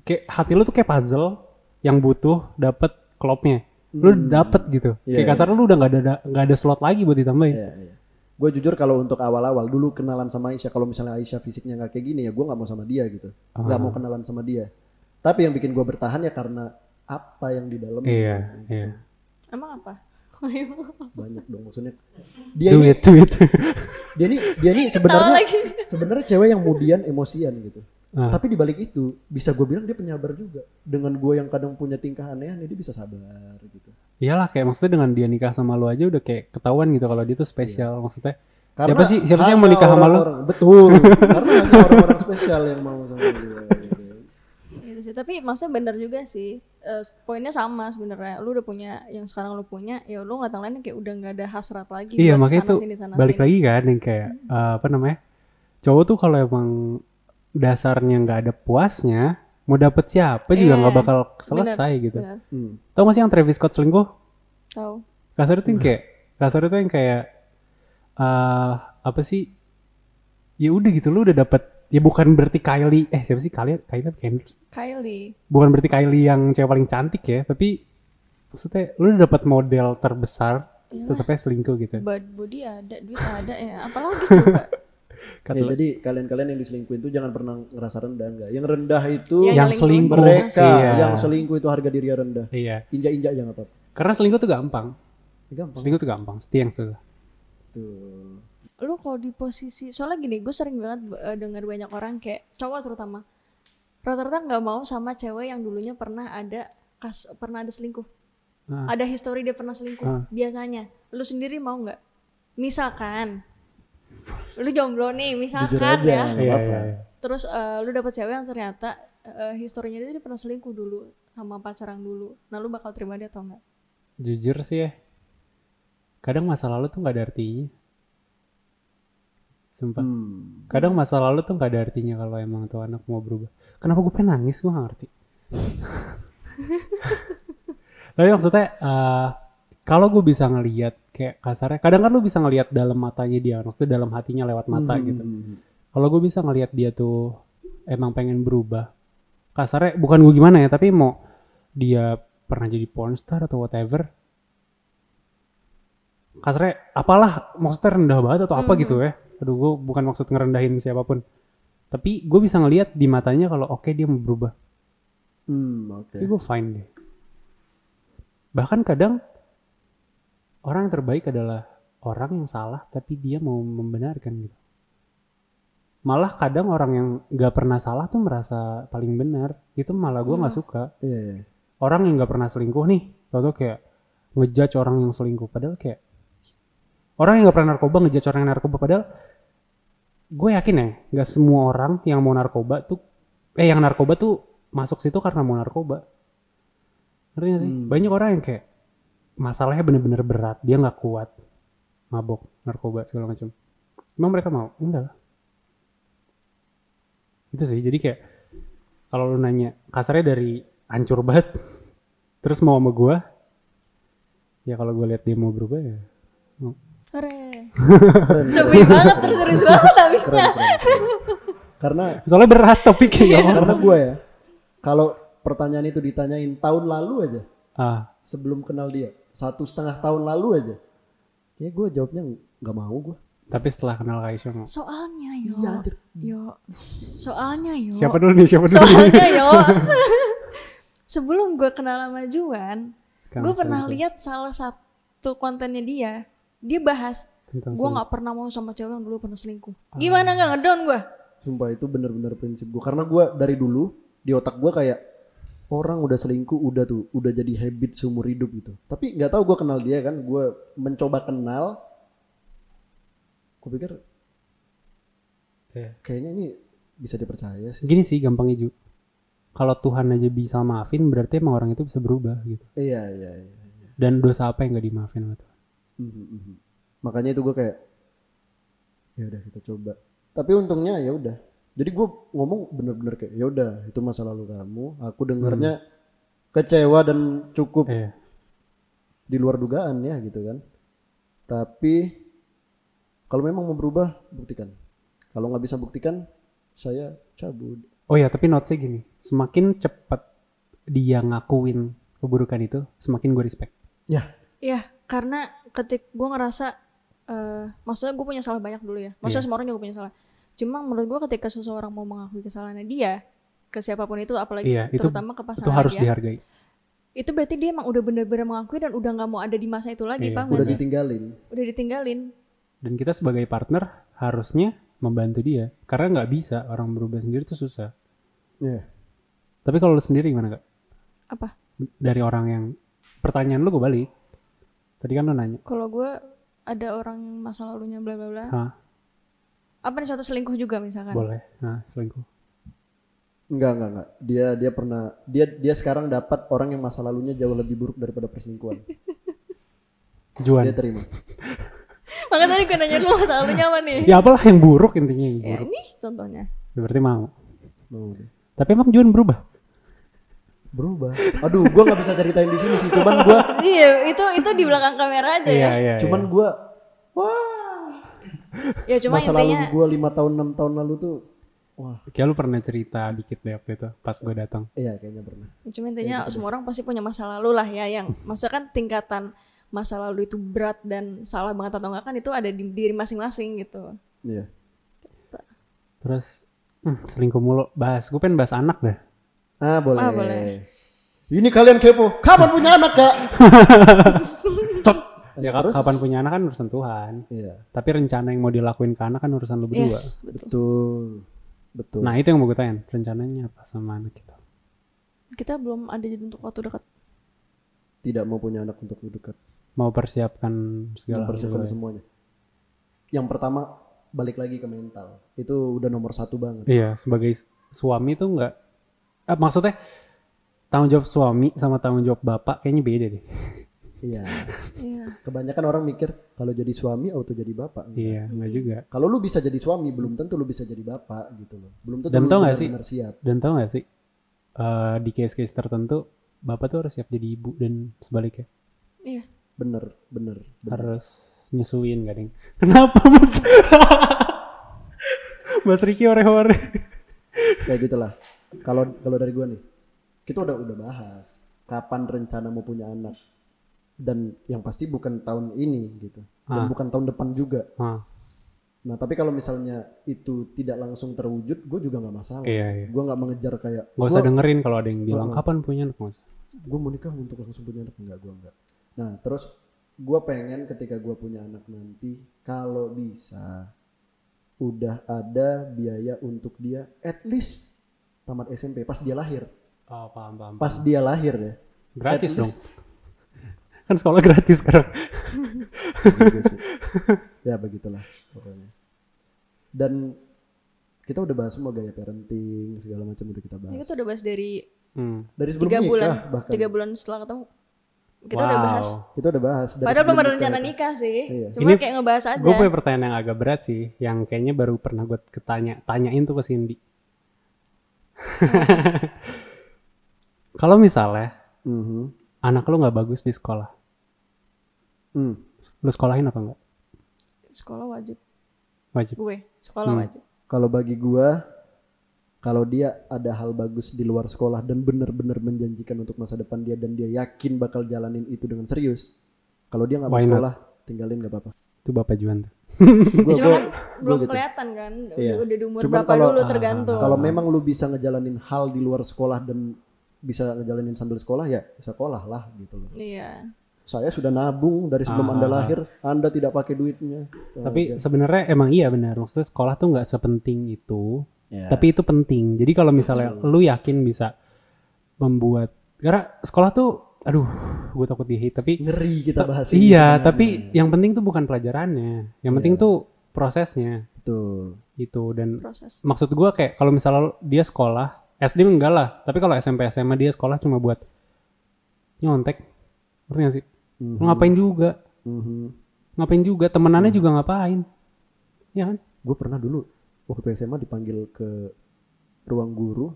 kayak hati lu tuh kayak puzzle yang butuh dapet klopnya. Lu Hmm. dapet gitu. Iya, kayak kasar lu udah nggak ada nggak ada slot lagi buat ditambahin. Iya, iya. Gue jujur kalau untuk awal-awal dulu kenalan sama Aisyah, kalau misalnya Aisyah fisiknya nggak kayak gini ya gue nggak mau sama dia gitu, nggak Ah. mau kenalan sama dia. Tapi yang bikin gue bertahan ya karena apa yang di dalam Iya, iya. Emang apa? banyak dong maksudnya. Dia ini, Duit, duit. dia ini, dia ini sebenarnya sebenarnya cewek yang kemudian emosian gitu. Ah. Tapi di balik itu bisa gue bilang dia penyabar juga. Dengan gue yang kadang punya tingkah aneh-aneh dia bisa sabar gitu. Iyalah kayak maksudnya dengan dia nikah sama lu aja udah kayak ketahuan gitu kalau dia tuh spesial maksudnya. Karena siapa sih siapa sih yang mau nikah sama lu? Betul. karena hanya orang-orang spesial yang mau sama dia. Gitu. Gitu sih. Tapi maksudnya bener juga sih. Eh, poinnya sama sebenarnya. Lu udah punya yang sekarang lu punya, ya lu ngata lain kayak udah nggak ada hasrat lagi. Iya makanya sini, sana balik sini. lagi kan yang kayak eh, apa namanya cowok tuh kalau emang dasarnya nggak ada puasnya mau dapet siapa juga Iya, nggak bakal selesai gitu. Bener. Hmm. Tau gak sih yang Travis Scott selingkuh? Tahu. Kasar itu yang kayak kasar itu yang kayak eh apa sih? Ya udah gitu lu udah dapet ya bukan berarti Kylie eh siapa sih Kylie Kylie apa Kendrick? Kylie. Bukan berarti Kylie yang cewek paling cantik ya tapi maksudnya lu udah dapet model terbesar Iyalah. tetapnya selingkuh gitu. Bad body ada, duit ada ya. Apalagi coba. Kata Ya, jadi kalian-kalian yang diselingkuhin itu jangan pernah ngerasa rendah enggak. Yang rendah itu Yang yang selingkuh mereka Iya. yang selingkuh itu harga diri rendah. Iya. Injak-injak jangan apa-apa. Karena selingkuh tuh gampang. Gampang. Selingkuh tuh gampang. Setia yang susah. Tuh. lu kalau di posisi soalnya gini gue sering banget eh, dengar banyak orang kayak cowok terutama rata-rata nggak mau sama cewek yang dulunya pernah ada kas pernah ada selingkuh Ah. ada histori dia pernah selingkuh Ah. biasanya lu sendiri mau nggak misalkan lu jomblo nih Jujur misalkan aja, ya Iya, iya, iya. terus eh, lu dapet cewek yang ternyata eh, historinya dia, pernah selingkuh dulu sama pacaran dulu nah lu bakal terima dia atau enggak Jujur sih ya. Kadang masa lalu tuh nggak ada artinya. Sumpah. Hmm. Kadang masa lalu tuh nggak ada artinya kalau emang tuh anak mau berubah. Kenapa gue pengen nangis gue gak ngerti. Tapi maksudnya eh, kalau gue bisa ngelihat kayak kasarnya, kadang kan lu bisa ngelihat dalam matanya dia, maksudnya dalam hatinya lewat mata Hmm. gitu. Kalau gue bisa ngelihat dia tuh emang pengen berubah, kasarnya bukan gue gimana ya, tapi mau dia pernah jadi pornstar atau whatever, kasarnya apalah maksudnya rendah banget atau apa Mhm. gitu ya. Aduh gue bukan maksud ngerendahin siapa pun, tapi gue bisa ngelihat di matanya kalau oke dia mau berubah, Hmm, oke. tapi gue fine deh. Bahkan kadang orang yang terbaik adalah orang yang salah tapi dia mau membenarkan gitu. Malah kadang orang yang gak pernah salah tuh merasa paling benar. Itu malah gue nggak suka. Iya, iya. Orang yang gak pernah selingkuh nih, tau kayak ngejudge orang yang selingkuh. Padahal kayak orang yang gak pernah narkoba ngejudge orang yang narkoba. Padahal gue yakin ya, gak semua orang yang mau narkoba tuh, eh yang narkoba tuh masuk situ karena mau narkoba. Ngerti gak sih? Hmm. Banyak orang yang kayak masalahnya bener-bener berat, dia nggak kuat, mabok, narkoba segala macam. Emang mereka mau? Enggak lah. Itu sih, jadi kayak kalau lu nanya kasarnya dari hancur banget, terus mau sama gue, ya kalau gue lihat dia mau berubah ya, Hore. Keren. Sepi banget terus serius banget habisnya. karena Soalnya berat topiknya. nggak karena gue ya kalau pertanyaan itu ditanyain tahun lalu aja Ah, sebelum kenal dia satu setengah tahun lalu aja ya gue jawabnya nggak mau gue tapi setelah kenal Kaisha mau. Soalnya yo. Iya, anjir. Yo. Soalnya yo. Siapa dulu nih? Siapa dulu? Soalnya yo. Sebelum gue kenal sama Juan, gue pernah lihat salah satu kontennya dia. Dia bahas gue nggak pernah mau sama cewek yang dulu pernah selingkuh. Gimana nggak ngedown gue? sumpah itu bener-bener prinsip gue karena gue dari dulu di otak gue kayak orang udah selingkuh udah tuh udah jadi habit seumur hidup gitu tapi nggak tahu gue kenal dia kan gue mencoba kenal gue pikir Iya. kayaknya ini bisa dipercaya sih Gini sih gampangnya Ju. Kalau Tuhan aja bisa maafin berarti emang orang itu bisa berubah gitu. iya iya iya Dan dosa apa yang gak dimaafin sama Tuhan? Mhm, mhm. makanya itu gue kayak ya udah kita coba tapi untungnya ya udah jadi gue ngomong bener-bener kayak ya udah itu masa lalu kamu aku dengarnya kecewa dan cukup Iya. di luar dugaan ya gitu kan tapi kalau memang mau berubah buktikan kalau nggak bisa buktikan saya cabut Oh ya, tapi notesnya gini. Semakin cepat dia ngakuin keburukan itu, semakin gue respect. ya Iya, karena ketik gue ngerasa, eh maksudnya gue punya salah banyak dulu ya. Maksudnya Iya. semua orang juga punya salah. Cuma menurut gue ketika seseorang mau mengakui kesalahannya dia ke siapa pun itu, apalagi Iya, itu- terutama ke Itu pasangan harus dia, dihargai. itu berarti dia emang udah bener-bener mengakui dan udah nggak mau ada di masa itu lagi, Iya, paham nggak udah sih? ditinggalin Udah ditinggalin. Dan kita sebagai partner harusnya membantu dia. Karena nggak bisa orang berubah sendiri itu susah. ya Tapi kalau lu sendiri gimana kak? Apa? Dari orang yang pertanyaan lu gue balik. Tadi kan lu nanya. Kalau gue ada orang masa lalunya bla bla bla. Hah, Apa nih suatu selingkuh juga misalkan? boleh. Nah, selingkuh. enggak enggak enggak dia dia pernah dia dia sekarang dapat orang yang masa lalunya jauh lebih buruk daripada perselingkuhan Juan. dia terima Makanya tadi gue nanya dulu masa lalunya apa nih? Ya apalah yang buruk intinya yang Ya buruk. ini contohnya. Ya, berarti mau. mau. Tapi emang Juan berubah. berubah aduh gua nggak bisa ceritain di sini sih cuman gua iya, itu itu di belakang kamera aja ya. Iya, iya. cuman iya. gua wah Ya cuma masa lalu intinya gua lima tahun enam tahun lalu tuh wah Kayak lu pernah cerita dikit deh waktu itu pas gue datang. iya kayaknya pernah cuma intinya semua orang pasti punya masa lalu lah ya yang maksudnya kan tingkatan masa lalu itu berat dan salah banget atau enggak kan itu ada di diri masing-masing gitu. iya Terus hmm, selingkuh mulu. Bahas. Gue pengen bahas anak deh. Ah boleh. Ah, boleh. Ini kalian kepo. Kapan punya anak kak? Ya terus? kapan punya anak kan urusan Tuhan. Iya. Tapi rencana yang mau dilakuin ke anak kan urusan lu berdua. Yes, betul. Betul. Betul. Nah itu yang mau gue tanya. Rencananya apa sama anak kita? Kita belum ada jadi untuk waktu dekat. Tidak mau punya anak untuk dekat. Mau persiapkan segala Mempersiapkan hal. semuanya. Yang pertama balik lagi ke mental. Itu udah nomor satu banget. Iya sebagai suami tuh nggak. Eh, maksudnya tanggung jawab suami sama tanggung jawab bapak kayaknya beda deh. Iya. Iya. Kebanyakan orang mikir kalau jadi suami auto jadi bapak. Enggak. Iya nggak juga. Kalau lu bisa jadi suami belum tentu lu bisa jadi bapak gitu loh. Belum tentu Dan lu tau nggak sih? siap. Dan tau gak sih eh, di case-case tertentu bapak tuh harus siap jadi ibu dan sebaliknya Iya. Bener, bener, bener. harus nyusuin gak ding? Kenapa mas? mas Riki ore-ore. kayak gitulah kalau kalau dari gua nih kita udah udah bahas kapan rencana mau punya anak dan yang pasti bukan tahun ini gitu dan Ah. bukan tahun depan juga Ah, nah tapi kalau misalnya itu tidak langsung terwujud gue juga nggak masalah iya iya. gue nggak mengejar kayak Gak usah dengerin kalau ada yang bilang Heeh. kapan punya anak mas. gue mau nikah untuk langsung punya anak enggak gue enggak nah terus gue pengen ketika gue punya anak nanti kalau bisa udah ada biaya untuk dia at least tamat SMP pas dia lahir Oh paham paham. pas dia lahir ya Gratis At dong. Kan sekolah gratis sekarang. Sih. ya begitulah pokoknya dan kita udah bahas semua gaya parenting segala macam udah kita bahas Ini kita udah bahas dari Hmm. dari sebelum tiga nikah bulan, bahkan tiga bulan setelah ketemu. Kita udah Wow. bahas. kita udah bahas dari Padahal belum ada rencana nikah sih. Iya. Cuma Ini kayak ngebahas aja. Gue punya pertanyaan yang agak berat sih, yang kayaknya baru pernah gue ketanya, tanyain tuh ke Cindy. Kalau misalnya Mhm. Anak lu nggak bagus di sekolah, Hmm. lu sekolahin apa enggak? Sekolah wajib. Wajib. Gue sekolah Hmm. wajib. kalau bagi gua kalau dia ada hal bagus di luar sekolah dan benar-benar menjanjikan untuk masa depan dia dan dia yakin bakal jalanin itu dengan serius kalau dia nggak mau sekolah tinggalin nggak apa-apa Itu Bapak Juan tuh. Gua- Cuma gua- kan belum gitu. kelihatan kan. Udah, Iya. udah di umur Cuman berapa kalau- dulu tergantung. kalau memang lu bisa ngejalanin hal di luar sekolah dan bisa ngejalanin sambil sekolah ya sekolah lah gitu loh Iya. saya sudah nabung dari sebelum anda Ah. lahir anda tidak pakai duitnya Tapi sebenarnya emang iya benar. Maksudnya sekolah tuh nggak sepenting itu. Ya. Tapi itu penting. Jadi kalau misalnya lu yakin bisa membuat karena sekolah tuh aduh, gue takut di hate tapi ngeri kita bahas ini iya, sebenarnya. tapi yang penting tuh bukan pelajarannya. Yang penting Iya. tuh prosesnya betul itu dan Proses. maksud gua kayak kalau misalnya dia sekolah SD enggak lah, tapi kalau SMP SMA dia sekolah cuma buat nyontek. Ngerti gak sih? Mhm. Lu ngapain juga? Mhm. Ngapain juga? Temenannya juga ngapain? Ya kan? gue pernah dulu waktu SMA dipanggil ke ruang guru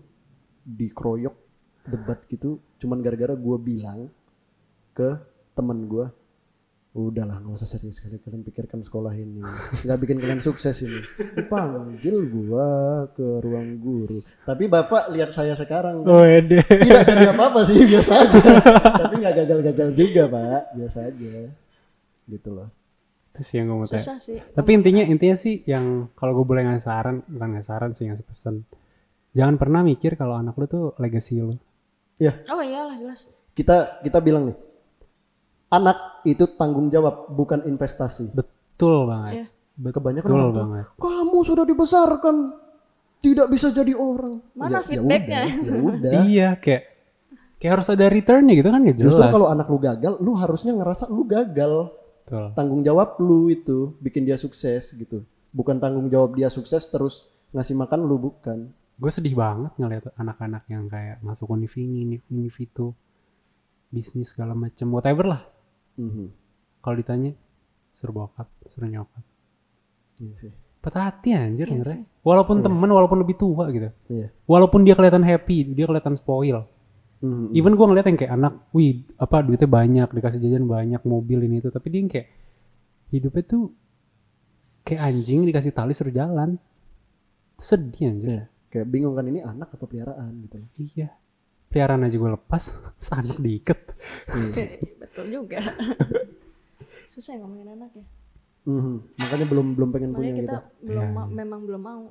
dikeroyok debat gitu cuman gara-gara gue bilang ke teman gue udahlah nggak usah serius kali kalian pikirkan sekolah ini nggak bikin kalian sukses ini dipanggil gue ke ruang guru tapi bapak lihat saya sekarang Oh, ede. tidak jadi apa-apa sih biasa aja tapi nggak gagal-gagal juga pak biasa aja gitu loh Itu sih yang gue mau tanya. Susah sih. Tapi intinya intinya sih yang kalau gue boleh ngasih saran, bukan ngasih saran sih ngasih pesan. Jangan pernah mikir kalau anak lu tuh legacy lu. Oh iyalah jelas. kita kita bilang nih anak itu tanggung jawab bukan investasi Betul banget. Iya. Betul kebanyakan orang tua, banget. kamu sudah dibesarkan tidak bisa jadi orang Mana Ya- ya feedbacknya? udah, ya udah Iya, kayak kayak harus ada returnnya gitu kan ya jelas. justru kalau anak lu gagal lu harusnya ngerasa lu gagal Betul. tanggung jawab lu itu bikin dia sukses gitu bukan tanggung jawab dia sukses terus ngasih makan lu bukan gue sedih banget ngeliat anak-anak yang kayak masuk univ ini, univ itu, bisnis segala macam, whatever lah. Mhm. Kalau ditanya, suruh bokap, suruh nyokap. Iya sih Patah hati anjir Iya. Walaupun temen, walaupun lebih tua gitu. iya Walaupun dia kelihatan happy, dia kelihatan spoil. Mhm. Even gue ngeliat yang kayak anak, wih apa duitnya banyak, dikasih jajan banyak, mobil ini itu. Tapi dia yang kayak hidupnya tuh kayak anjing dikasih tali suruh jalan. Sedih anjir. Iya. kayak bingung kan ini anak apa peliharaan gitu. Iya. Peliharaan aja gue lepas, anak diikat. Iya. Betul juga. Susah ya ngomongin anak ya. Mhm. makanya belum belum pengen punya Makanya kita gitu belum Iya. ma- memang belum mau.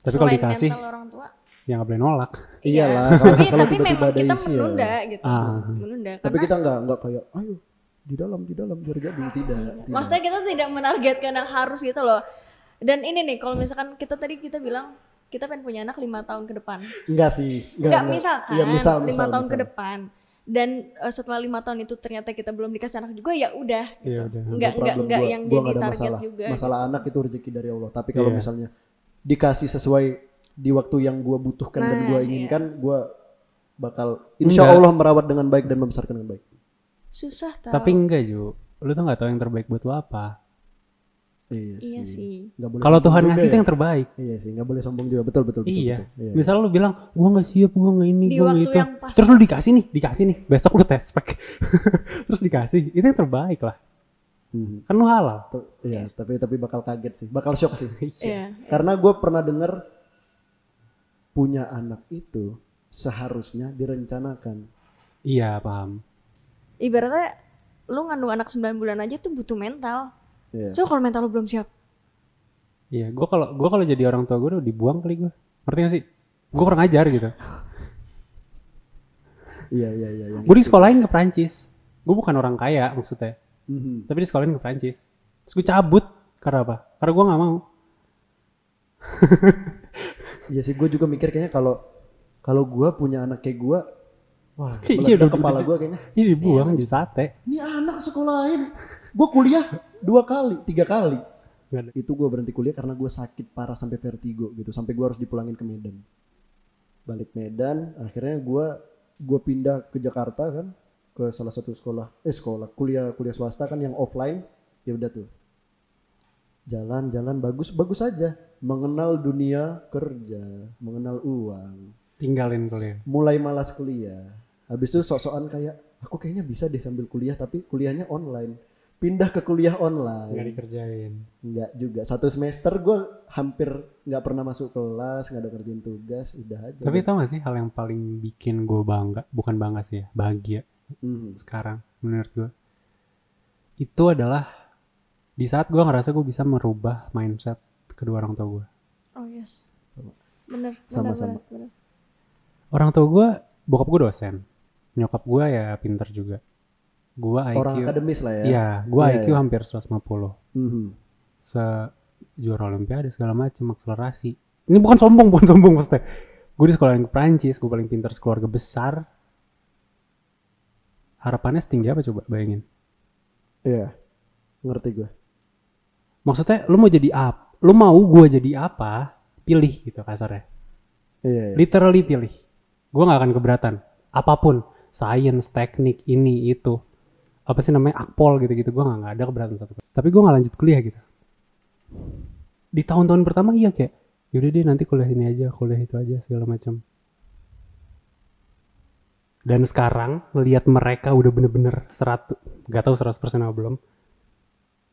Tapi kalau dikasih, orang tua. ya nggak boleh nolak. iyalah Iya. kalau tapi kalau tapi tiba-tiba memang ada kita isi ya. menunda gitu. Ah. Menunda tapi karena kita nggak nggak kayak ayo di dalam di dalam biar jadi tidak, tidak. maksudnya kita tidak menargetkan yang harus gitu loh. Dan ini nih kalau misalkan kita tadi kita bilang kita pengen punya anak lima tahun ke depan. enggak sih Enggak, misalkan Iya, misal, lima misal, tahun ke misal. depan dan eh, setelah lima tahun itu ternyata kita belum dikasih anak juga ya udah gitu. Iya udah. Enggak enggak enggak Gua- yang gua jadi target masalah. juga. masalah anak itu rezeki dari Allah tapi kalau Iya. misalnya dikasih sesuai di waktu yang gua butuhkan dan Nah, gua iya. inginkan gua bakal insya Enggak. Allah merawat dengan baik dan membesarkan dengan baik Susah tau. Tapi enggak Ju, lu tuh nggak tahu yang terbaik buat lu apa. Iya, iya sih, sih. Kalau Tuhan ngasih itu ya. yang terbaik. iya sih nggak boleh sombong juga betul betul betul iya. betul. Iya, Misal lu bilang, gua nggak siap, gua nggak ini, Di gua nggak waktu itu. yang pas. Terus lu dikasih nih, dikasih nih. Besok lu tes spek. Terus dikasih, itu yang terbaik lah. Mhm. Kan lu halal. Tuh, iya tapi tapi bakal kaget sih bakal shock sih Iya. karena gue pernah dengar punya anak itu seharusnya direncanakan Iya, paham. Ibaratnya lu ngandung anak 9 bulan aja tuh butuh mental. Iya. So kalau mental lu belum siap. Iya, gua kalau gua kalau jadi orang tua gua udah dibuang kali gua. Ngerti gak sih? Gua kurang ajar gitu. iya iya iya yang Gue di sekolahin ke Prancis. Gue bukan orang kaya maksudnya. Mhm. Tapi di sekolahin ke Prancis. Terus gue cabut. Karena apa? Karena gue gak mau. Iya sih, gue juga mikir kayaknya kalau kalau gue punya anak kayak gue, wah, Iya, kepala gue kayaknya. Ini dibuang jadi sate. Ini anak sekolahin, gue kuliah dua kali, tiga kali. Itu gue berhenti kuliah karena gue sakit parah sampai vertigo gitu, sampai gue harus dipulangin ke Medan. Balik Medan, akhirnya gue gue pindah ke Jakarta kan, ke salah satu sekolah, eh sekolah, kuliah kuliah swasta kan yang offline, ya udah tuh. Jalan-jalan bagus bagus aja, mengenal dunia kerja, mengenal uang, Tinggalin kuliah. mulai malas kuliah. Habis itu sok-sokan kayak aku kayaknya bisa deh sambil kuliah tapi kuliahnya online. Pindah ke kuliah nggak online dikerjain nggak juga satu semester gue hampir nggak pernah masuk kelas nggak ada kerjain tugas udah aja tapi tau gak sih hal yang paling bikin gue bangga bukan bangga sih ya bahagia Hmm. sekarang menurut gue itu adalah di saat gue ngerasa gue bisa merubah mindset kedua orang tua gue Oh yes. Bener, bener, Sama-sama. bener, bener. orang tua gue bokap gue dosen nyokap gue ya pinter juga gue IQ orang akademis lah ya. Iya gue Iya, IQ iya. hampir 150 Mhm. se juara olimpiade segala macam akselerasi. Ini bukan sombong bukan sombong maksudnya. Gue di sekolah yang ke Prancis gue paling pintar sekeluarga besar. Harapannya setinggi apa coba bayangin? Iya ngerti gue maksudnya lu mau jadi apa lu mau gue jadi apa pilih gitu kasarnya. Iya, iya. literally pilih. Gue nggak akan keberatan. Apa pun. Science teknik ini itu apa sih namanya akpol gitu gitu gue nggak ada keberatan satu tapi gue nggak lanjut kuliah gitu. Di tahun-tahun pertama iya kayak yaudah deh nanti kuliah ini aja kuliah itu aja segala macam. Dan sekarang melihat mereka udah bener-bener seratus nggak tahu 100% apa belum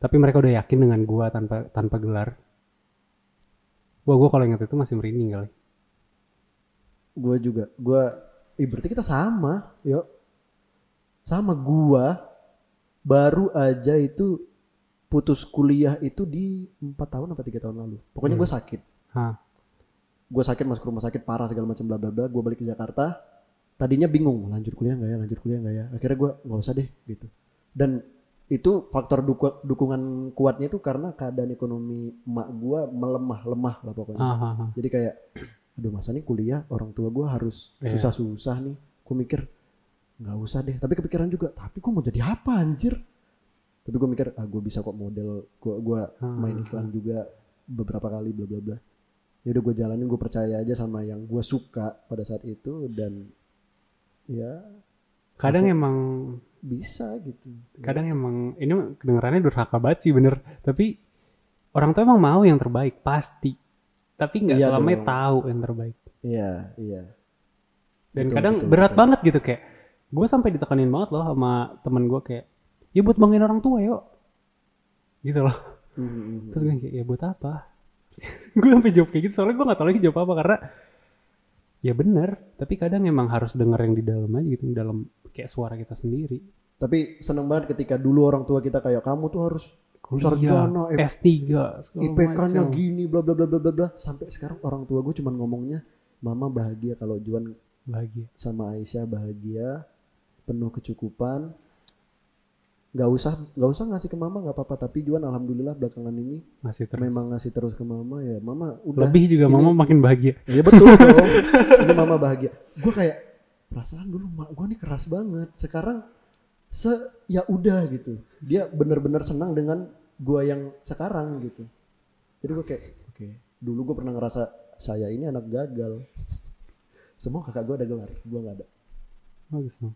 tapi mereka udah yakin dengan gua tanpa tanpa gelar. Wah gua kalau ingat itu masih merinding kali. Gue juga gue eh, berarti kita sama yuk. Sama gua baru aja itu putus kuliah itu di empat tahun apa tiga tahun lalu. Pokoknya gue sakit. Gue sakit masuk rumah sakit parah segala macam bla bla bla. Gue balik ke Jakarta. Tadinya bingung lanjut kuliah nggak ya? Lanjut kuliah nggak ya? Akhirnya gue nggak usah deh gitu. Dan itu faktor duku- dukungan kuatnya itu karena keadaan ekonomi emak gue melemah lemah lah pokoknya. Ah, ah, ah. jadi kayak aduh masa nih kuliah orang tua gue harus Iya. susah-susah nih. Gue mikir nggak usah deh. Tapi kepikiran juga tapi gue mau jadi apa anjir? Tapi gue mikir ah gue bisa kok model gue gua Hmm. main iklan juga beberapa kali bla bla bla. Ya udah gue jalanin gue percaya aja sama yang gue suka pada saat itu dan ya kadang Aku- emang bisa gitu. kadang emang ini kedengarannya durhaka banget sih bener. Tapi orang tua emang mau yang terbaik pasti. Tapi nggak Iya, selamanya tahu yang terbaik. Iya iya. Dan Betul, kadang betul, berat betul. banget gitu kayak gue sampai ditekanin banget loh sama temen gue kayak ya buat banggain orang tua yuk. Gitu loh. Mhm, terus gue kayak ya buat apa? Gue sampai jawab kayak gitu soalnya gue nggak tahu lagi jawab apa karena ya bener tapi kadang emang harus denger yang di dalam aja gitu di dalam kayak suara kita sendiri. Tapi seneng banget ketika dulu orang tua kita kayak kamu tuh harus Sarjana, eh, S3 segala IPK-nya gini bla bla bla bla bla bla. Sampai sekarang orang tua gue cuman ngomongnya mama bahagia kalau Juan bahagia. sama Aisyah bahagia penuh kecukupan. Nggak usah nggak usah ngasih ke mama nggak apa-apa. Tapi Juan alhamdulillah belakangan ini masih terus. memang ngasih terus ke mama ya mama udah lebih juga ini- mama makin bahagia. Ya betul dong. Ini mama bahagia. Gue kayak perasaan dulu mak gue nih keras banget. Sekarang se ya udah gitu. Dia bener-bener senang dengan gue yang sekarang gitu. Jadi gue kayak oke dulu gue pernah ngerasa saya ini anak gagal. Semua kakak gue ada gelar gue nggak ada. Bagus dong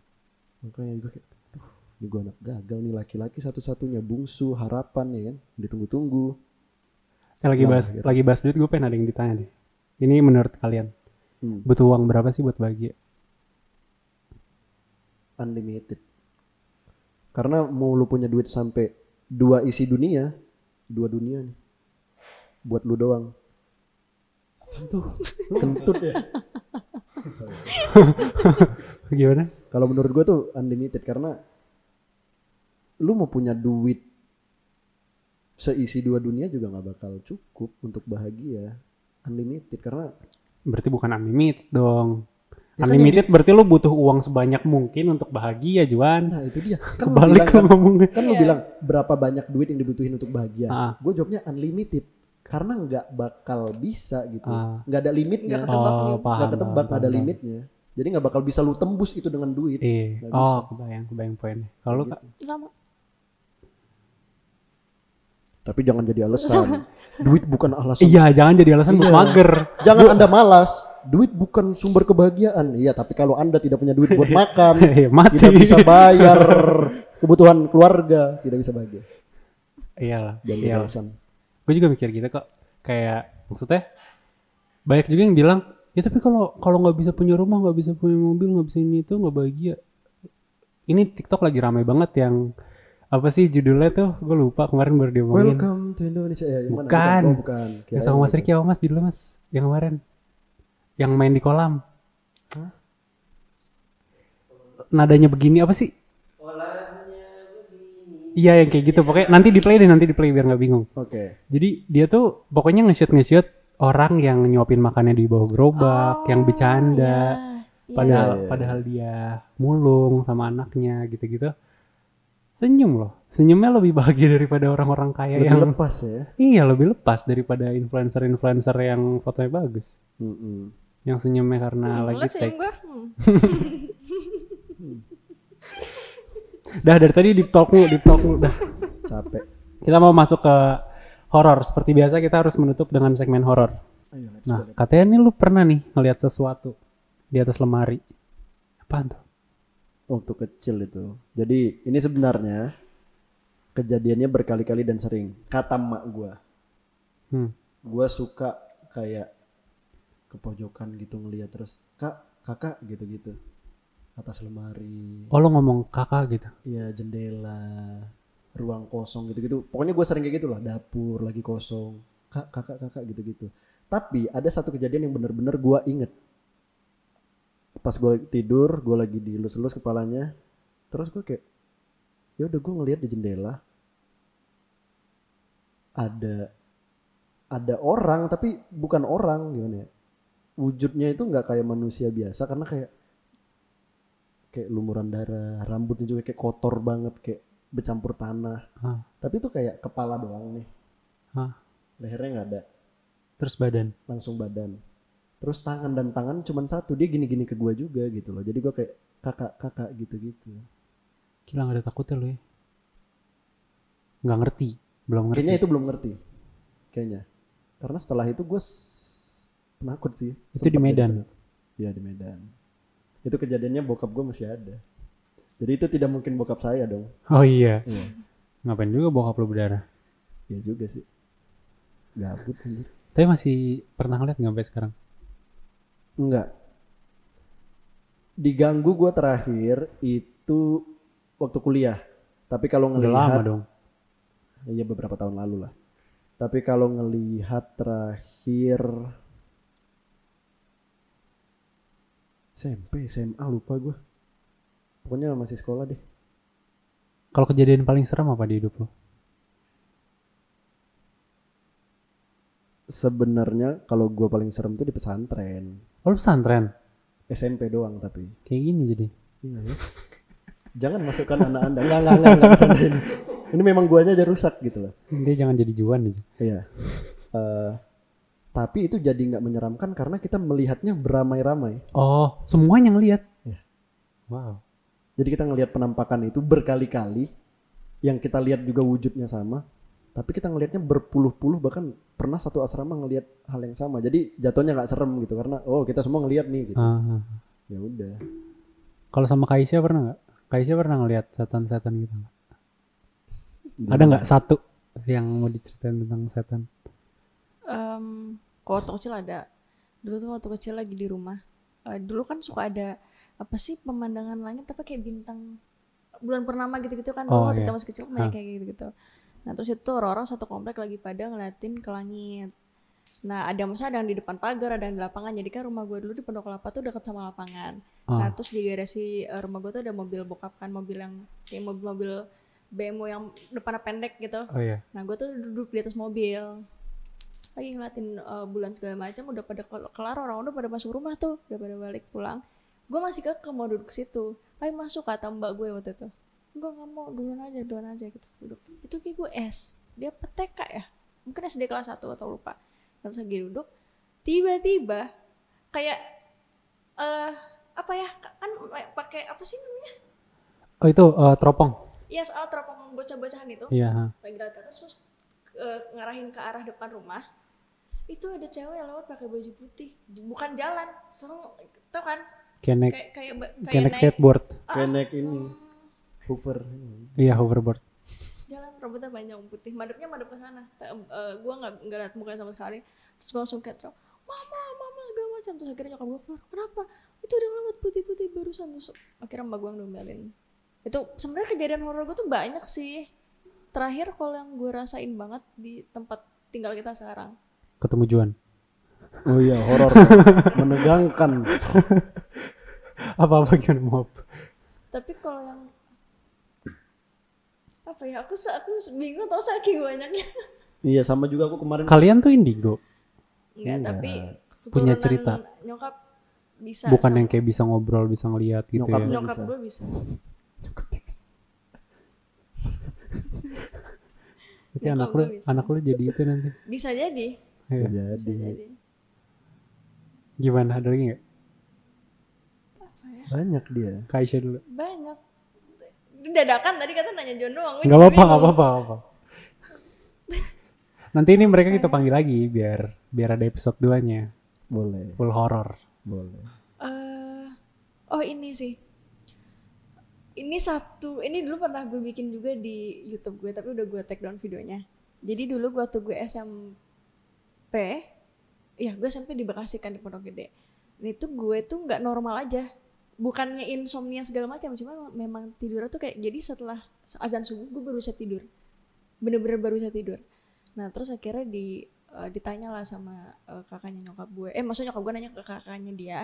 makanya gue kayak Duh, ini gue anak gagal nih laki-laki satu-satunya bungsu harapan ya kan ditunggu-tunggu. Eh, lagi Nah, bahas gitu. lagi bahas duit gue pengen ada yang ditanya deh ini menurut kalian Hmm, butuh uang berapa sih buat bahagia? Unlimited. Karena mau lu punya duit sampai dua isi dunia dua dunia nih buat lu doang kentut. Ya gimana? Kalau menurut gue tuh unlimited karena lu mau punya duit seisi dua dunia juga nggak bakal cukup untuk bahagia. Unlimited karena berarti bukan unlimited dong. Ya kan unlimited berarti lu butuh uang sebanyak mungkin untuk bahagia Juan. Nah itu dia. Kan lu kebalik bilang lu kan, ngomongnya. kan lu Iya. bilang berapa banyak duit yang dibutuhin untuk bahagia. Ah. gue jawabnya unlimited karena nggak bakal bisa gitu. Ah. nggak ada limitnya. Nggak ketebak oh paham nggak ketebak paham, nggak ada paham. limitnya. Jadi nggak bakal bisa lu tembus itu dengan duit. Iya. Nggak oh bisa. kebayang kebayang poinnya. Kalau lu Gitu. kak? Sama tapi jangan jadi alasan. Duit bukan alasan. Iya jangan jadi alasan buat Iya. mager. Jangan anda malas. Duit bukan sumber kebahagiaan. Iya tapi kalau anda tidak punya duit buat makan Eh, mati. tidak bisa bayar kebutuhan keluarga tidak bisa bahagia. Iyalah jangan jadi iyalah. alasan gue juga mikir gitu kok kayak maksudnya banyak juga yang bilang ya tapi kalau kalau nggak bisa punya rumah nggak bisa punya mobil nggak bisa ini itu nggak bahagia ini TikTok lagi ramai banget yang apa sih judulnya tuh gue lupa kemarin baru diomongin Welcome to Indonesia. Ya, yang mana? Bukan. Oh, bukan. yang Kirain sama Mas. Riki apa Mas judulnya Mas yang kemarin yang main di kolam nadanya begini apa sih Iya yang kayak gitu pokoknya nanti di play deh nanti di play biar nggak bingung. Oke. Jadi dia tuh pokoknya nge-shoot nge-shoot orang yang nyuapin makannya di bawah gerobak, yang bercanda, Iya, padahal Iya, iya, padahal dia mulung sama anaknya gitu-gitu. Senyum loh, senyumnya lebih bahagia daripada orang-orang kaya Lebih yang lepas ya. iya lebih lepas daripada influencer-influencer yang fotonya bagus, Mm-mm. yang senyumnya karena Hmm, lagi take. Hmm. Dah dari tadi di talk mulu, di talk mulu, dah. Capek. Kita mau masuk ke horor. Seperti biasa kita harus menutup dengan segmen horor. Nah, katanya nih lu pernah nih ngelihat sesuatu di atas lemari. Apaan tuh? Waktu kecil itu. Jadi ini sebenarnya kejadiannya berkali-kali dan sering. Kata mak gua. Hmm. Gua suka kayak ke pojokan gitu ngeliat terus kak kakak gitu-gitu atas lemari Oh lu ngomong kakak gitu. Iya jendela, ruang kosong gitu-gitu. Pokoknya gue sering kayak gitu lah, dapur lagi kosong, kak kakak kakak gitu-gitu. Tapi ada satu kejadian yang bener-bener gue inget. Pas gue tidur, gue lagi dielus-elus kepalanya, terus gue kayak, ya udah gue ngeliat di jendela ada ada orang tapi bukan orang gimana ya wujudnya itu nggak kayak manusia biasa karena kayak kayak lumuran darah rambutnya juga kayak kotor banget kayak bercampur tanah Ah. tapi itu kayak kepala doang nih Ah. lehernya nggak ada Terus badan. langsung badan terus tangan dan tangan cuman satu dia gini-gini ke gua juga gitu loh jadi gua kayak kakak kakak gitu-gitu Gila gak ada takutnya lu ya. Nggak ngerti. Belum ngerti. kayaknya itu belum ngerti kayaknya karena setelah itu gue penakut sih Itu di Medan? iya di Medan itu kejadiannya bokap gue masih ada jadi itu tidak mungkin bokap saya dong Oh iya. iya Ngapain juga bokap lu berdarah. iya juga sih gabut anjir Tapi masih pernah ngeliat nggak sampai sekarang? enggak diganggu gue terakhir itu waktu kuliah tapi kalau Udah lama ngelihat dong. iya beberapa tahun lalu lah tapi kalau ngelihat terakhir SMP SMA lupa gue pokoknya masih sekolah deh Kalau kejadian paling serem apa di hidup lu? sebenarnya kalau gue paling serem tuh di pesantren Oh pesantren? SMP doang tapi Kayak gini jadi. iya ya jangan masukkan anak anda nggak nggak nggak nggak bercanda ini ini memang guanya aja rusak gitu loh Dia jangan jadi juan aja. Iya. Eh, tapi itu jadi nggak menyeramkan karena kita melihatnya beramai-ramai. Oh, semuanya ngeliat. Iya. Wow. Jadi kita ngelihat penampakan itu berkali-kali, yang kita lihat juga wujudnya sama, tapi kita ngelihatnya berpuluh-puluh bahkan pernah satu asrama ngelihat hal yang sama. Jadi jatuhnya nggak serem gitu karena oh kita semua ngelihat nih gitu. Ah. Ya udah. Kalau sama Kaisya pernah nggak? Kaisya pernah ngeliat setan-setan gitu nggak? Ada nggak satu yang mau diceritain tentang setan? Em, kalau waktu kecil ada. Dulu tuh waktu kecil lagi di rumah. Eh, dulu kan suka ada apa sih pemandangan langit tapi kayak bintang bulan purnama gitu-gitu kan Oh, waktu iya. kita masih kecil banyak kayak gitu-gitu. Nah terus itu orang-orang satu komplek lagi pada ngeliatin ke langit. Nah ada masa ada yang di depan pagar, ada yang di lapangan. Jadi kan rumah gue dulu di Pondok Kelapa tuh deket sama lapangan. Nah Ah. terus di garasi eh, rumah gue tuh ada mobil bokap kan, mobil yang kayak mobil-mobil BMW yang depannya pendek gitu. Oh iya. Nah gue tuh duduk di atas mobil lagi ngeliatin uh, bulan segala macam udah pada kel- kelar orang udah pada masuk rumah tuh udah pada balik pulang. Gue masih keke mau duduk situ. Ayo masuk kata mbak gue waktu itu. Enggak nggak mau duluan aja duluan aja gitu. Duduk. Itu kayak gue S dia PTK ya. Mungkin SD kelas 1 atau lupa. Terus lagi duduk. Tiba-tiba kayak eh apa ya kan pakai apa sih namanya? Oh itu eh, teropong. ya soal teropong bocah-bocahan itu. Iya. ha. lagi ke atas terus eh, ngarahin ke arah depan rumah itu ada cewek yang lewat pakai baju putih. Bukan jalan serem tau kan? Kayak kayak kayak naik naik. skateboard. Ah, Kayak naik ini hmm, hover. Iya hoverboard. jalan rambutnya panjang putih. Madepnya madep ke sana. Ta- eh, gua nggak nggak liat mukanya sama sekali. Terus gua langsung kayak mama mama segala macam. Terus akhirnya nyokap gua keluar kenapa? Itu ada yang lewat putih-putih barusan. Terus akhirnya mbak gua ngomelin itu sebenarnya kejadian horor gue tuh banyak sih. Terakhir kalau yang gue rasain banget di tempat tinggal kita sekarang Ketemu Juan. Oh iya, horor. Menegangkan. Apa-apa gimana maaf. tapi kalau yang apa ya aku aku bingung tau saking banyaknya Iya, sama juga aku kemarin. Kalian tuh indigo, Enggak, Enggak. tapi Punya cerita. nyokap bisa bukan sama- yang kayak bisa ngobrol, bisa ngeliat gitu Nyokap ya. nyokap bisa. gue bisa Berarti Nyokap anak lu, anak lu jadi itu nanti. bisa jadi Iya. bisa Jadi jadi Gimana? Ada lagi nggak? ya banyak dia. Kaisha dulu. banyak dadakan tadi kata nanya John doang jadi apa-apa, nggak bingung. apa-apa, apa. Nanti ini mereka kita panggil lagi biar biar ada episode 2-nya. Boleh, Full horror. boleh. Eh, oh ini sih ini satu ini dulu pernah gue bikin juga di YouTube gue tapi udah gue take down videonya jadi dulu gue waktu gue SMP ya gue SMP di Bekasi kan di Pondok Gede. Dan itu gue tuh nggak normal aja. Bukannya insomnia segala macam cuma memang tidurnya tuh kayak jadi setelah azan subuh gue baru bisa tidur. Bener-bener baru bisa tidur. Nah terus akhirnya di eh, ditanya lah sama eh, kakaknya nyokap gue. Eh maksudnya nyokap gue nanya ke kakaknya dia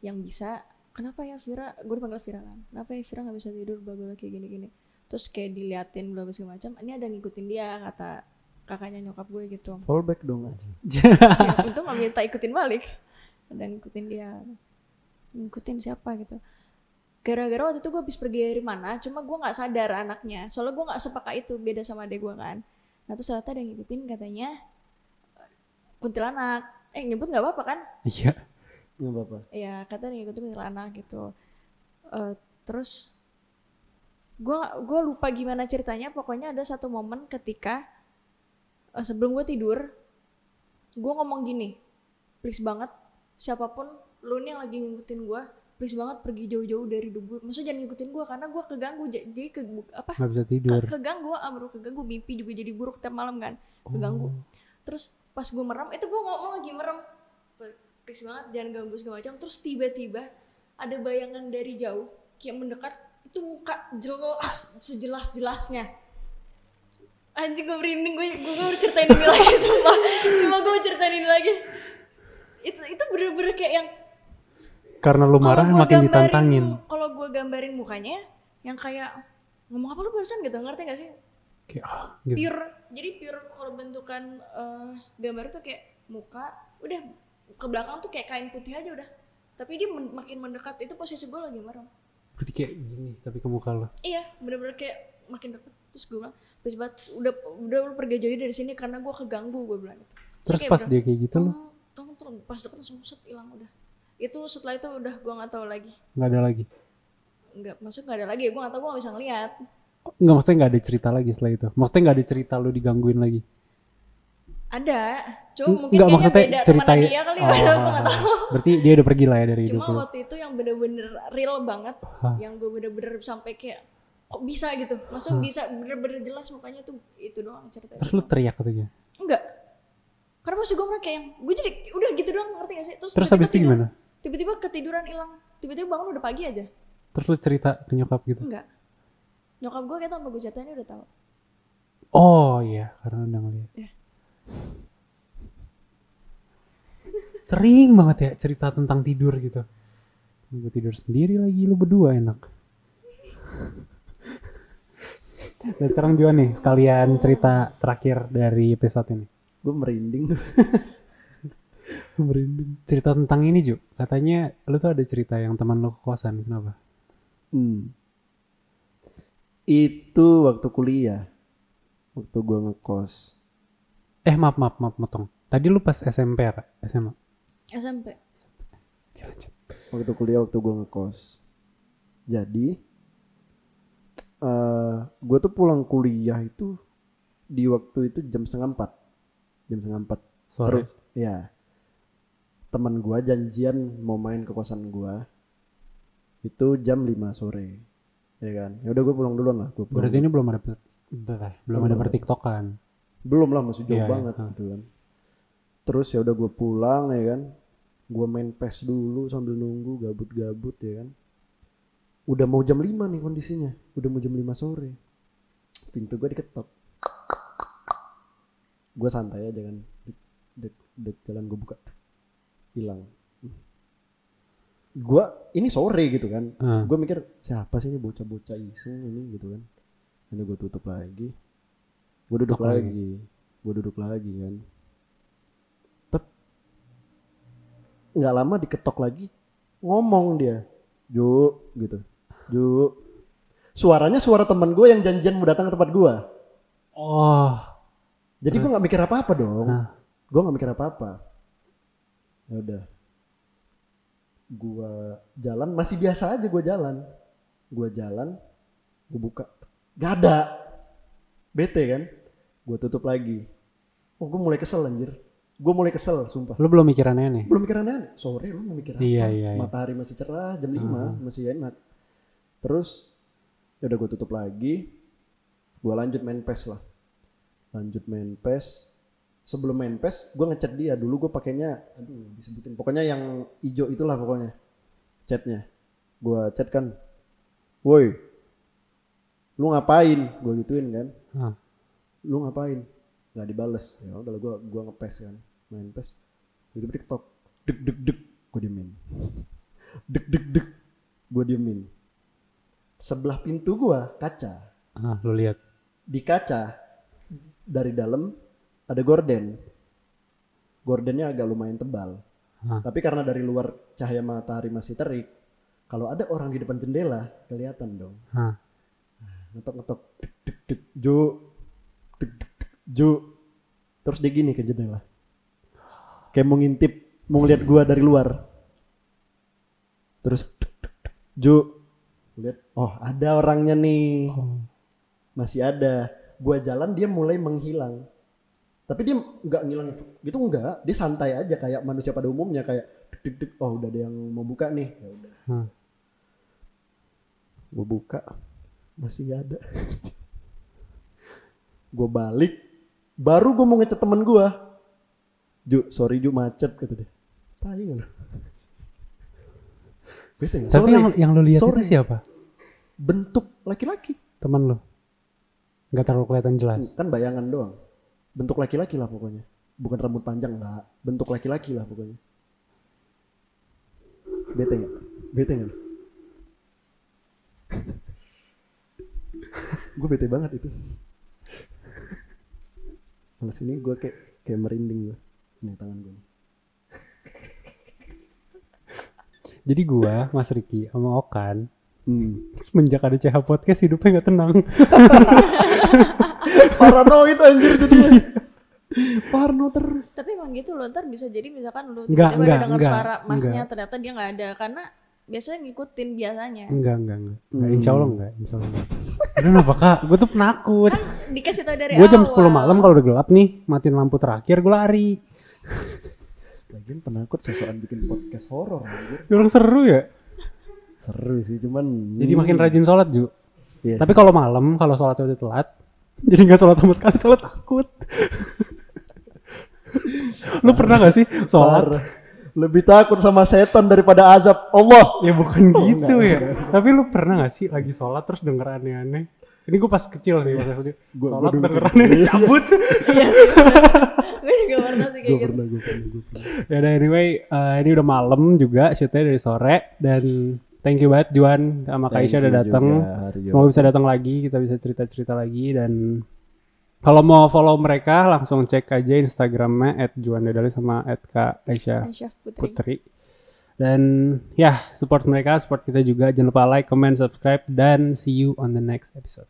yang bisa kenapa ya Vira? Gue dipanggil Vira kan. Kenapa ya Vira nggak bisa tidur? Bla bla kayak gini gini. Terus kayak diliatin bla bla segala macam ini ada ngikutin dia kata kakaknya nyokap gue gitu. Fallback dong aja. ya, untung gak minta ikutin balik. Yang ngikutin dia. Ngikutin siapa gitu. Gara-gara waktu itu gue habis pergi dari mana cuma gue nggak sadar anaknya. Soalnya gue nggak sepaka itu beda sama adek gue kan. Nah terus ternyata ada yang ngikutin katanya kuntilanak. Eh nyebut nggak apa-apa kan? Iya. Nggak apa-apa. ya katanya ngikutin kuntilanak gitu. Eh, terus gua gua lupa gimana ceritanya. Pokoknya ada satu momen ketika eh, sebelum gue tidur gue ngomong gini please banget siapa pun lu nih yang lagi ngikutin gue please banget pergi jauh-jauh dari hidup gue maksudnya jangan ngikutin gue karena gue keganggu Ja- jadi ke apa? Nggak bisa tidur. ke, keganggu amru keganggu mimpi juga jadi buruk tiap malam kan keganggu. Terus pas gue merem itu gue ngomong lagi merem please banget jangan ganggu segala macam. Terus tiba-tiba ada bayangan dari jauh kayak mendekat itu muka jelas sejelas jelasnya anjing gue merinding gue gue harus ceritain ini lagi sumpah cuma gue mau ceritain ini lagi itu itu bener-bener kayak yang Karena lu marah makin gambarin- ditantangin. kalau gue gambarin mukanya yang kayak ngomong apa lu barusan gitu ngerti gak sih Kayak ah, gitu. pure jadi pure kalau bentukan eh, gambar itu kayak muka udah ke belakang tuh kayak kain putih aja udah tapi dia men- makin mendekat itu posisi gue lagi merem Berarti kayak gini tapi ke muka lu. iya bener-bener kayak makin deket terus gue bilang please banget udah udah lu pergi jauh dari sini karena gue keganggu gue bilang gitu. Terus pas dia kayak gitu? Lu tolong tolong. Pas deket langsung set hilang udah. Itu setelah itu udah gue nggak tahu lagi. Nggak ada lagi. nggak maksud nggak ada lagi gue nggak tahu gue nggak bisa ngeliat. Nggak maksudnya nggak ada cerita lagi setelah itu. Maksudnya nggak ada cerita lu digangguin lagi. ada. Cuma mungkin nggak, maksudnya beda cerita dia kali ya gue nggak tahu. Berarti dia udah pergi lah ya dari hidup Cuma waktu itu yang bener-bener real banget, Hah. yang gue bener-bener sampai kayak kok bisa gitu, maksudnya bisa bener-bener jelas mukanya tuh itu doang ceritanya. Terus lu teriak katanya. Enggak, karena maksud gue mereka yang gue jadi udah gitu doang ngerti gak sih? Terus, Terus habis itu tidur. gimana? Tiba-tiba ketiduran hilang, tiba-tiba bangun udah pagi aja. Terus lu cerita ke nyokap gitu. Enggak, nyokap gue kayak tanpa gue ceritain udah tahu. Oh iya, karena udah ngeliat. Iya. Sering banget ya cerita tentang tidur gitu. Gue tidur sendiri lagi, lu berdua enak. Nah sekarang juga nih sekalian cerita terakhir dari episode ini. Gue merinding. Merinding. Cerita tentang ini Ju, katanya lu tuh ada cerita yang teman lu ke kosan, kenapa? Hmm. Itu waktu kuliah. Waktu gue ngekos. Eh maaf maaf maaf motong. Tadi lu pas SMP apa? SMA? SMP. Oke lanjut. Waktu kuliah waktu gue ngekos. Jadi eh gue tuh pulang kuliah itu di waktu itu jam setengah empat. Jam setengah empat. Sore. Terus, ya. Teman gua janjian mau main ke kosan gua. Itu jam 5 sore. Ya kan. Ya udah gue pulang duluan lah. Gua pulang Berarti ini belum ada belum, belum ada pertiktokan. belum lah masih jauh Iya, iya, banget ha. gitu kan terus ya udah gue pulang ya kan gue main pes dulu sambil nunggu gabut-gabut ya kan udah mau jam 5 nih kondisinya. Udah mau jam 5 sore. Pintu gue diketok. Gue santai aja kan. Dek, dek, dek jalan gue buka. Hilang. Gue ini sore gitu kan. Ah. gue mikir siapa sih ini bocah-bocah iseng ini gitu kan. Ini gue tutup lagi. Gue duduk Tutup lagi. lagi. Gue duduk lagi kan. Tep. Nggak lama diketok lagi. Ngomong dia Ju gitu Ju suaranya suara teman gue yang janjian mau datang ke tempat gue Oh, jadi gue nggak mikir apa-apa dong. Nah. gue nggak mikir apa-apa. Ya udah. Gue jalan masih biasa aja gue jalan. Gue jalan gue buka. Gak ada. Bete kan? Gue tutup lagi. Oh gue mulai kesel anjir. Gue mulai kesel sumpah. Lu belum mikir aneh-aneh? belum mikir aneh. Sore lu mau mikir apa? Iya, iya, iya. matahari masih cerah jam 5 masih enak terus ya udah gue tutup lagi. Gue lanjut main pes lah. Lanjut main pes. Sebelum main pes gue ngechat dia. Dulu gue pakainya aduh disebutin. Pokoknya yang hijau itulah pokoknya chatnya gue chat kan woi lu ngapain? Gue gituin kan. Hah. lu ngapain? Nggak dibales. Ya udah gue gua ngepes kan main pes. Itu tiktok dek dek dek. Gue diemin. Dek dek dek. Gue diemin sebelah pintu gue kaca. Ah, lu lihat. di kaca dari dalam ada gorden. Gordennya agak lumayan tebal. Hah. tapi karena dari luar cahaya matahari masih terik kalau ada orang di depan jendela kelihatan dong. Hah. ngetok ngetok dek dek dek ju dek dek dek ju. Terus dia gini ke jendela. Kayak mau ngintip mau ngeliat gua dari luar. Terus dek dek dek ju lihat. Oh ada orangnya nih. Oh. masih ada. Gua jalan dia mulai menghilang. Tapi dia nggak ngilang. Gitu enggak dia santai aja kayak manusia pada umumnya kayak dek dek oh udah ada yang mau buka nih. Ya udah. Hmm. gue buka. Masih nggak ada. Gue balik. Baru gue mau ngechat temen gue Ju sorry Ju macet kata dia. Lu? Bete nggak? Tapi Sorry. yang yang lu lihat Sorry. itu siapa? Bentuk laki-laki. Teman lu. Nggak terlalu kelihatan jelas. kan bayangan doang. Bentuk laki-laki lah pokoknya. Bukan rambut panjang enggak bentuk laki-laki lah pokoknya. Bete nggak? Bete nggak? Gue bete banget itu. Males ini gue kayak kayak merinding gue nih tangan gue Jadi gua, Mas Riki, sama Okan, hmm. semenjak ada CH Podcast hidupnya nggak tenang. paranoid anjir jadinya parno terus Tapi emang gitu loh, ntar bisa jadi misalkan lu Enggak, tiba-tiba enggak, dengar enggak, suara masnya enggak. ternyata dia nggak ada karena biasanya ngikutin biasanya. enggak, enggak, enggak. Enggak, Hmm. Insya Allah enggak, insya Allah enggak. Aduh kenapa kak? Gue tuh penakut. Kan dikasih tau dari Gue jam awal. 10 malam kalau udah gelap nih, matiin lampu terakhir gue lari. lagian penakut sosokan bikin podcast horor Orang seru ya. Seru sih cuman Jadi makin rajin sholat Ju. Iya Tapi kalau malam, kalau sholatnya udah telat, jadi nggak sholat sama sekali, sholat takut. Lu pernah gak sih sholat? Parah. Lebih takut sama setan daripada azab Allah. Ya bukan Oh, gitu enggak, ya. enggak. Tapi lu pernah gak sih lagi sholat terus denger aneh-aneh? Ini gue pas kecil sih pas SD. Gua- Sholat gua dulu denger gitu. aneh Iya. cabut. Iya sih. Gue juga pernah sih Gue kayak gitu. pernah, gue pernah, gue pernah. ya udah anyway, eh, ini udah malam juga, shootnya dari sore dan thank you banget Juan sama Kak Aisyah udah datang. Semoga bisa datang lagi, kita bisa cerita-cerita lagi dan kalau mau follow mereka langsung cek aja Instagramnya @juandedali sama @kak Aisyah Chef Putri. Putri. Dan ya support mereka, support kita juga. Jangan lupa like, comment, subscribe dan see you on the next episode.